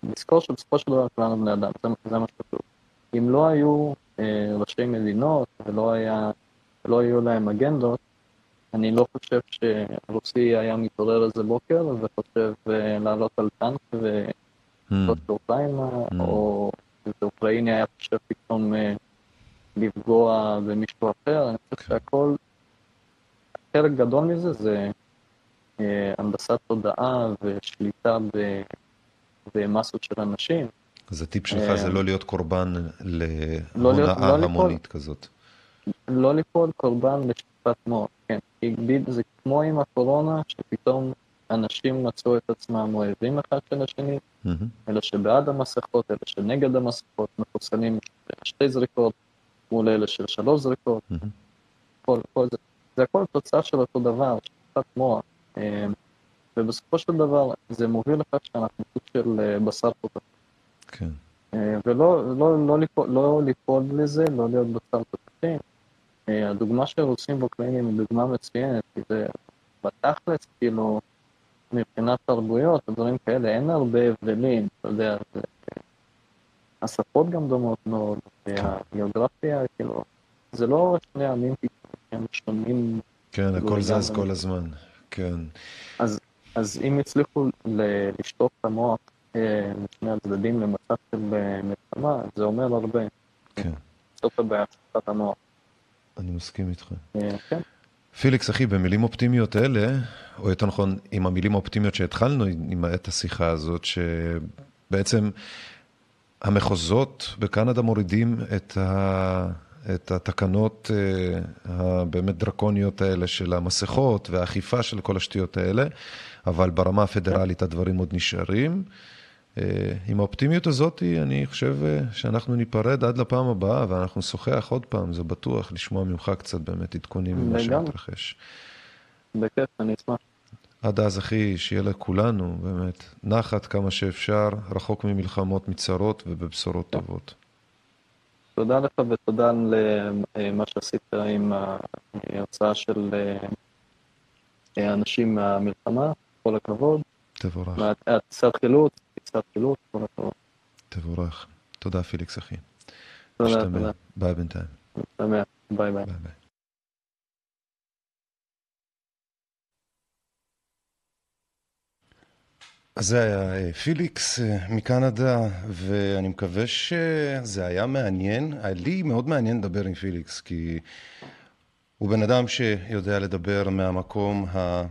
לזכור שבסופו של דבר כולנו בני אדם, זה, זה מה שכתוב. אם לא היו ראשי מדינות ולא היה, לא היו להם אגנדות, אני לא חושב שרוסי היה מתעורר איזה בוקר וחושב אה, לעלות על טנק ולעשות mm. באוקראינה, mm. או איזה אוקראיני היה חושב פתאום אה, לפגוע במישהו אחר, אני חושב כן. שהכל, חלק גדול מזה זה אה, הנדסת תודעה ושליטה במסות של אנשים. אז הטיפ שלך זה לא להיות קורבן לא להונאה לא המונית כזאת. לא ליפול קורבן לשטיפת מוח, כן. זה כמו עם הקורונה, שפתאום אנשים מצאו את עצמם אוהבים אחד של השני, mm-hmm. אלה שבעד המסכות, אלה שנגד המסכות, מחוסנים שתי זריקות מול אלה של שלוש זריקות. Mm-hmm. כל, כל זה, זה הכל תוצאה של אותו דבר, שטיפת מוח. אה, ובסופו של דבר זה מוביל לכך שאנחנו סוג של אה, בשר תותחים. כן. אה, ולא לא, לא, ליפול, לא ליפול לזה, לא להיות בשר תותחים. אה, הדוגמה של רוסים ואוקראינים היא דוגמה מצוינת, כי זה בתכלס, כאילו, מבחינת תרבויות, דברים כאלה, אין הרבה הבדלים, אתה יודע, זה, השפות גם דומות מאוד, והגיאוגרפיה, כאילו, זה לא שני עמים הם שונים. כן, הכל זז כל הזמן, כן. אז, אז אם הצליחו לשטוף את המוח אה, לשני הצדדים למצב של אה, מלחמה, זה אומר הרבה. כן. זאת הבעיה, שטפת המוח. אני מסכים איתך. כן. פיליקס, אחי, במילים אופטימיות אלה, או יותר נכון, עם המילים האופטימיות שהתחלנו עם את השיחה הזאת, שבעצם המחוזות בקנדה מורידים את, ה, את התקנות אה, הבאמת דרקוניות האלה של המסכות והאכיפה של כל השטויות האלה, אבל ברמה הפדרלית הדברים עוד נשארים. עם האופטימיות הזאת, אני חושב שאנחנו ניפרד עד לפעם הבאה, ואנחנו נשוחח עוד פעם, זה בטוח, לשמוע ממך קצת באמת עדכונים ממה שמתרחש. בכיף, אני אשמח. עד אז, אחי, שיהיה לכולנו, באמת, נחת כמה שאפשר, רחוק ממלחמות, מצרות ובבשורות טובות. תודה לך ותודה על מה שעשית עם ההוצאה של אנשים מהמלחמה, כל הכבוד. תבורך. טיסת חילוץ, חילוץ, כל הכבוד. תבורך. תודה, פיליקס, אחי. תודה, תודה. ביי בינתיים. ביי ביי. ביי ביי. אז זה היה פיליקס מקנדה, ואני מקווה שזה היה מעניין. היה לי מאוד מעניין לדבר עם פיליקס, כי הוא בן אדם שיודע לדבר מהמקום, ה...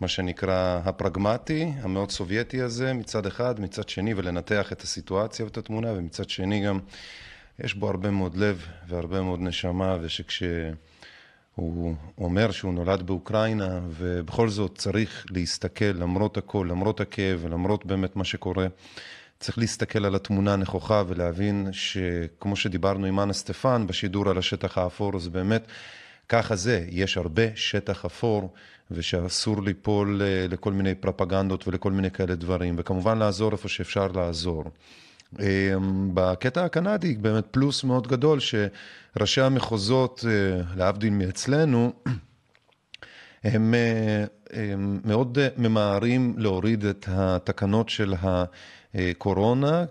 מה שנקרא הפרגמטי, המאוד סובייטי הזה, מצד אחד, מצד שני, ולנתח את הסיטואציה ואת התמונה, ומצד שני גם יש בו הרבה מאוד לב והרבה מאוד נשמה, ושכש... הוא אומר שהוא נולד באוקראינה, ובכל זאת צריך להסתכל, למרות הכל, למרות הכאב ולמרות באמת מה שקורה, צריך להסתכל על התמונה הנכוחה ולהבין שכמו שדיברנו עם אנה סטפן בשידור על השטח האפור, אז באמת ככה זה, יש הרבה שטח אפור, ושאסור ליפול לכל מיני פרפגנדות ולכל מיני כאלה דברים, וכמובן לעזור איפה שאפשר לעזור. בקטע הקנדי באמת פלוס מאוד גדול שראשי המחוזות, להבדיל מאצלנו, [CLEARS THROAT] הם, הם מאוד ממהרים להוריד את התקנות של הקורונה,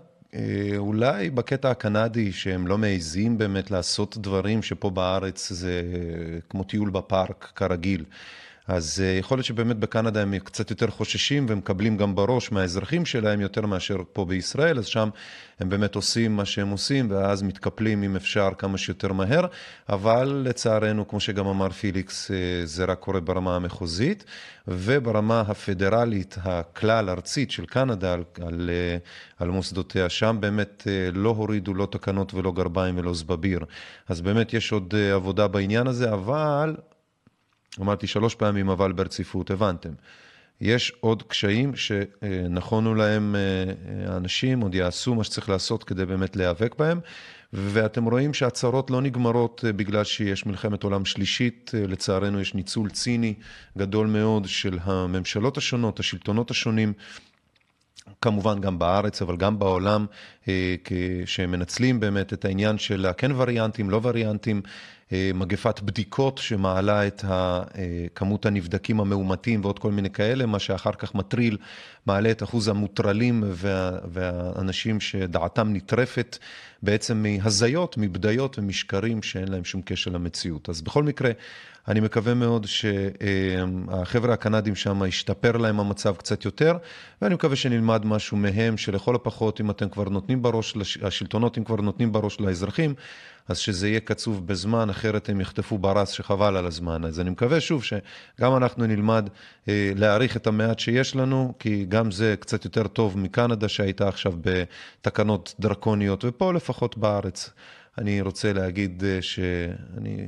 אולי בקטע הקנדי שהם לא מעזים באמת לעשות דברים שפה בארץ זה כמו טיול בפארק כרגיל. אז יכול להיות שבאמת בקנדה הם קצת יותר חוששים ומקבלים גם בראש מהאזרחים שלהם יותר מאשר פה בישראל, אז שם הם באמת עושים מה שהם עושים ואז מתקפלים אם אפשר כמה שיותר מהר, אבל לצערנו, כמו שגם אמר פיליקס, זה רק קורה ברמה המחוזית, וברמה הפדרלית, הכלל ארצית של קנדה על, על, על מוסדותיה, שם באמת לא הורידו לא תקנות ולא גרביים ולא זבביר. אז באמת יש עוד עבודה בעניין הזה, אבל אמרתי שלוש פעמים אבל ברציפות, הבנתם. יש עוד קשיים שנכונו להם האנשים, עוד יעשו מה שצריך לעשות כדי באמת להיאבק בהם, ואתם רואים שהצהרות לא נגמרות בגלל שיש מלחמת עולם שלישית, לצערנו יש ניצול ציני גדול מאוד של הממשלות השונות, השלטונות השונים, כמובן גם בארץ, אבל גם בעולם, שמנצלים באמת את העניין של כן וריאנטים, לא וריאנטים, מגפת בדיקות שמעלה את כמות הנבדקים המאומתים ועוד כל מיני כאלה, מה שאחר כך מטריל, מעלה את אחוז המוטרלים וה, והאנשים שדעתם נטרפת בעצם מהזיות, מבדיות ומשקרים שאין להם שום קשר למציאות. אז בכל מקרה, אני מקווה מאוד שהחבר'ה הקנדים שם ישתפר להם המצב קצת יותר, ואני מקווה שנלמד משהו מהם, שלכל הפחות, אם אתם כבר נותנים בראש, השלטונות אם כבר נותנים בראש לאזרחים, אז שזה יהיה קצוב בזמן, אחרת הם יחטפו ברס שחבל על הזמן. אז אני מקווה שוב שגם אנחנו נלמד אה, להעריך את המעט שיש לנו, כי גם זה קצת יותר טוב מקנדה שהייתה עכשיו בתקנות דרקוניות, ופה לפחות בארץ. אני רוצה להגיד אה, שאני...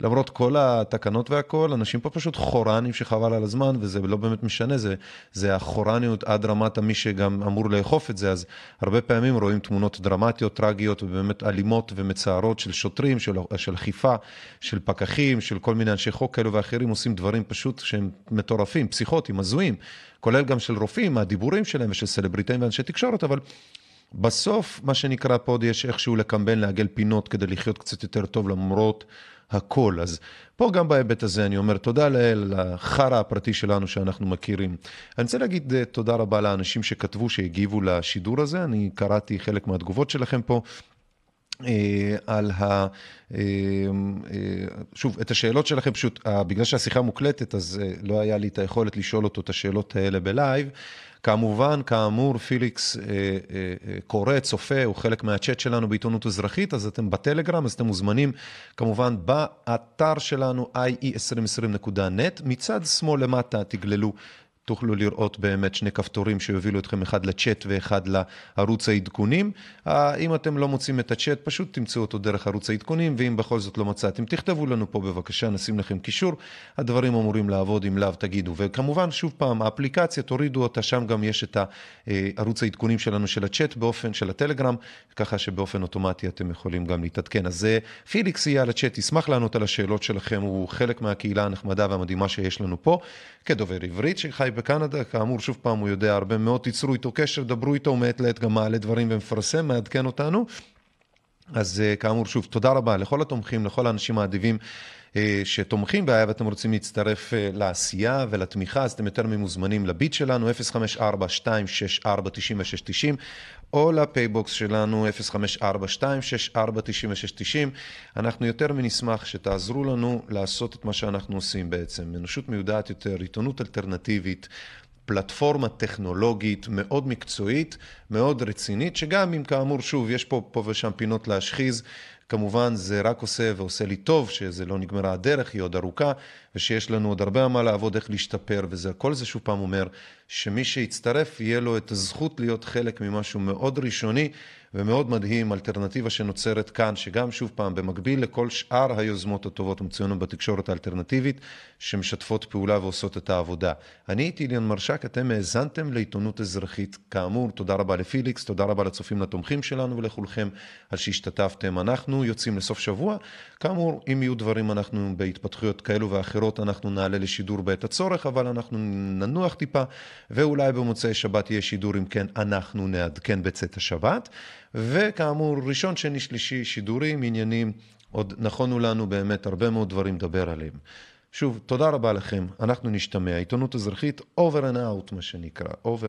למרות כל התקנות והכל, אנשים פה פשוט חורנים שחבל על הזמן, וזה לא באמת משנה, זה, זה החורניות עד רמת מי שגם אמור לאכוף את זה, אז הרבה פעמים רואים תמונות דרמטיות, טרגיות, ובאמת אלימות ומצערות של שוטרים, של, של חיפה, של פקחים, של כל מיני אנשי חוק כאלו ואחרים, עושים דברים פשוט שהם מטורפים, פסיכוטיים, הזויים, כולל גם של רופאים, מהדיבורים שלהם ושל סלבריטאים ואנשי תקשורת, אבל... בסוף, מה שנקרא פה, עוד יש איכשהו לקמבן, לעגל פינות כדי לחיות קצת יותר טוב למרות הכל. אז פה גם בהיבט הזה אני אומר תודה לאל, לחרא הפרטי שלנו שאנחנו מכירים. אני רוצה להגיד תודה רבה לאנשים שכתבו, שהגיבו לשידור הזה, אני קראתי חלק מהתגובות שלכם פה. על ה... שוב, את השאלות שלכם פשוט, בגלל שהשיחה מוקלטת, אז לא היה לי את היכולת לשאול אותו את השאלות האלה בלייב. כמובן, כאמור, פיליקס אה, אה, אה, קורא, צופה, הוא חלק מהצ'אט שלנו בעיתונות אזרחית, אז אתם בטלגרם, אז אתם מוזמנים כמובן באתר שלנו, ie2020.net, מצד שמאל למטה תגללו תוכלו לראות באמת שני כפתורים שיובילו אתכם אחד לצ'אט ואחד לערוץ העדכונים. אם אתם לא מוצאים את הצ'אט, פשוט תמצאו אותו דרך ערוץ העדכונים, ואם בכל זאת לא מצאתם, תכתבו לנו פה בבקשה, נשים לכם קישור. הדברים אמורים לעבוד, אם לאו תגידו. וכמובן, שוב פעם, האפליקציה, תורידו אותה, שם גם יש את ערוץ העדכונים שלנו של הצ'אט באופן של הטלגרם, ככה שבאופן אוטומטי אתם יכולים גם להתעדכן. אז פיליקס יהיה על הצ'אט, ישמח לענות על השאלות שלכם, הוא חלק מהקהילה הנחמדה והמדהימה שיש לנו פה, כדובר עברית שחי בקנדה, כאמור, שוב פעם, הוא יודע הרבה מאוד, תיצרו איתו קשר, דברו איתו, הוא מעת לעת גם מעלה דברים ומפרסם, מעדכן אותנו. אז כאמור, שוב, תודה רבה לכל התומכים, לכל האנשים האדיבים שתומכים בהיה ואתם רוצים להצטרף לעשייה ולתמיכה, אז אתם יותר ממוזמנים לביט שלנו, 054-264-9690, או לפייבוקס שלנו, 054-264-9690. אנחנו יותר מנשמח שתעזרו לנו לעשות את מה שאנחנו עושים בעצם. אנושות מיודעת יותר, עיתונות אלטרנטיבית. פלטפורמה טכנולוגית מאוד מקצועית, מאוד רצינית, שגם אם כאמור, שוב, יש פה, פה ושם פינות להשחיז, כמובן זה רק עושה ועושה לי טוב שזה לא נגמרה הדרך, היא עוד ארוכה, ושיש לנו עוד הרבה מה לעבוד איך להשתפר, וזה, כל זה שוב פעם אומר שמי שיצטרף יהיה לו את הזכות להיות חלק ממשהו מאוד ראשוני ומאוד מדהים, אלטרנטיבה שנוצרת כאן, שגם שוב פעם, במקביל לכל שאר היוזמות הטובות המצוינות בתקשורת האלטרנטיבית, שמשתפות פעולה ועושות את העבודה. אני הייתי ליאן מרשק, אתם האזנתם לעיתונות אזרחית. כאמור, תודה רבה לפיליקס, תודה רבה לצופים לתומכים שלנו ולכולכם על שהשתתפתם. אנחנו יוצאים לסוף שבוע. כאמור, אם יהיו דברים, אנחנו בהתפתחויות כאלו ואחרות, אנחנו נעלה לשידור בעת הצורך, אבל אנחנו ננוח טיפה, ואולי במוצאי שבת יהיה שידור, אם כן, אנחנו נעדכן בצאת השבת. וכאמור, ראשון, שני, שלישי, שידורים, עניינים, עוד נכונו לנו באמת הרבה מאוד דברים לדבר עליהם. שוב, תודה רבה לכם, אנחנו נשתמע. עיתונות אזרחית, over and out, מה שנקרא. over...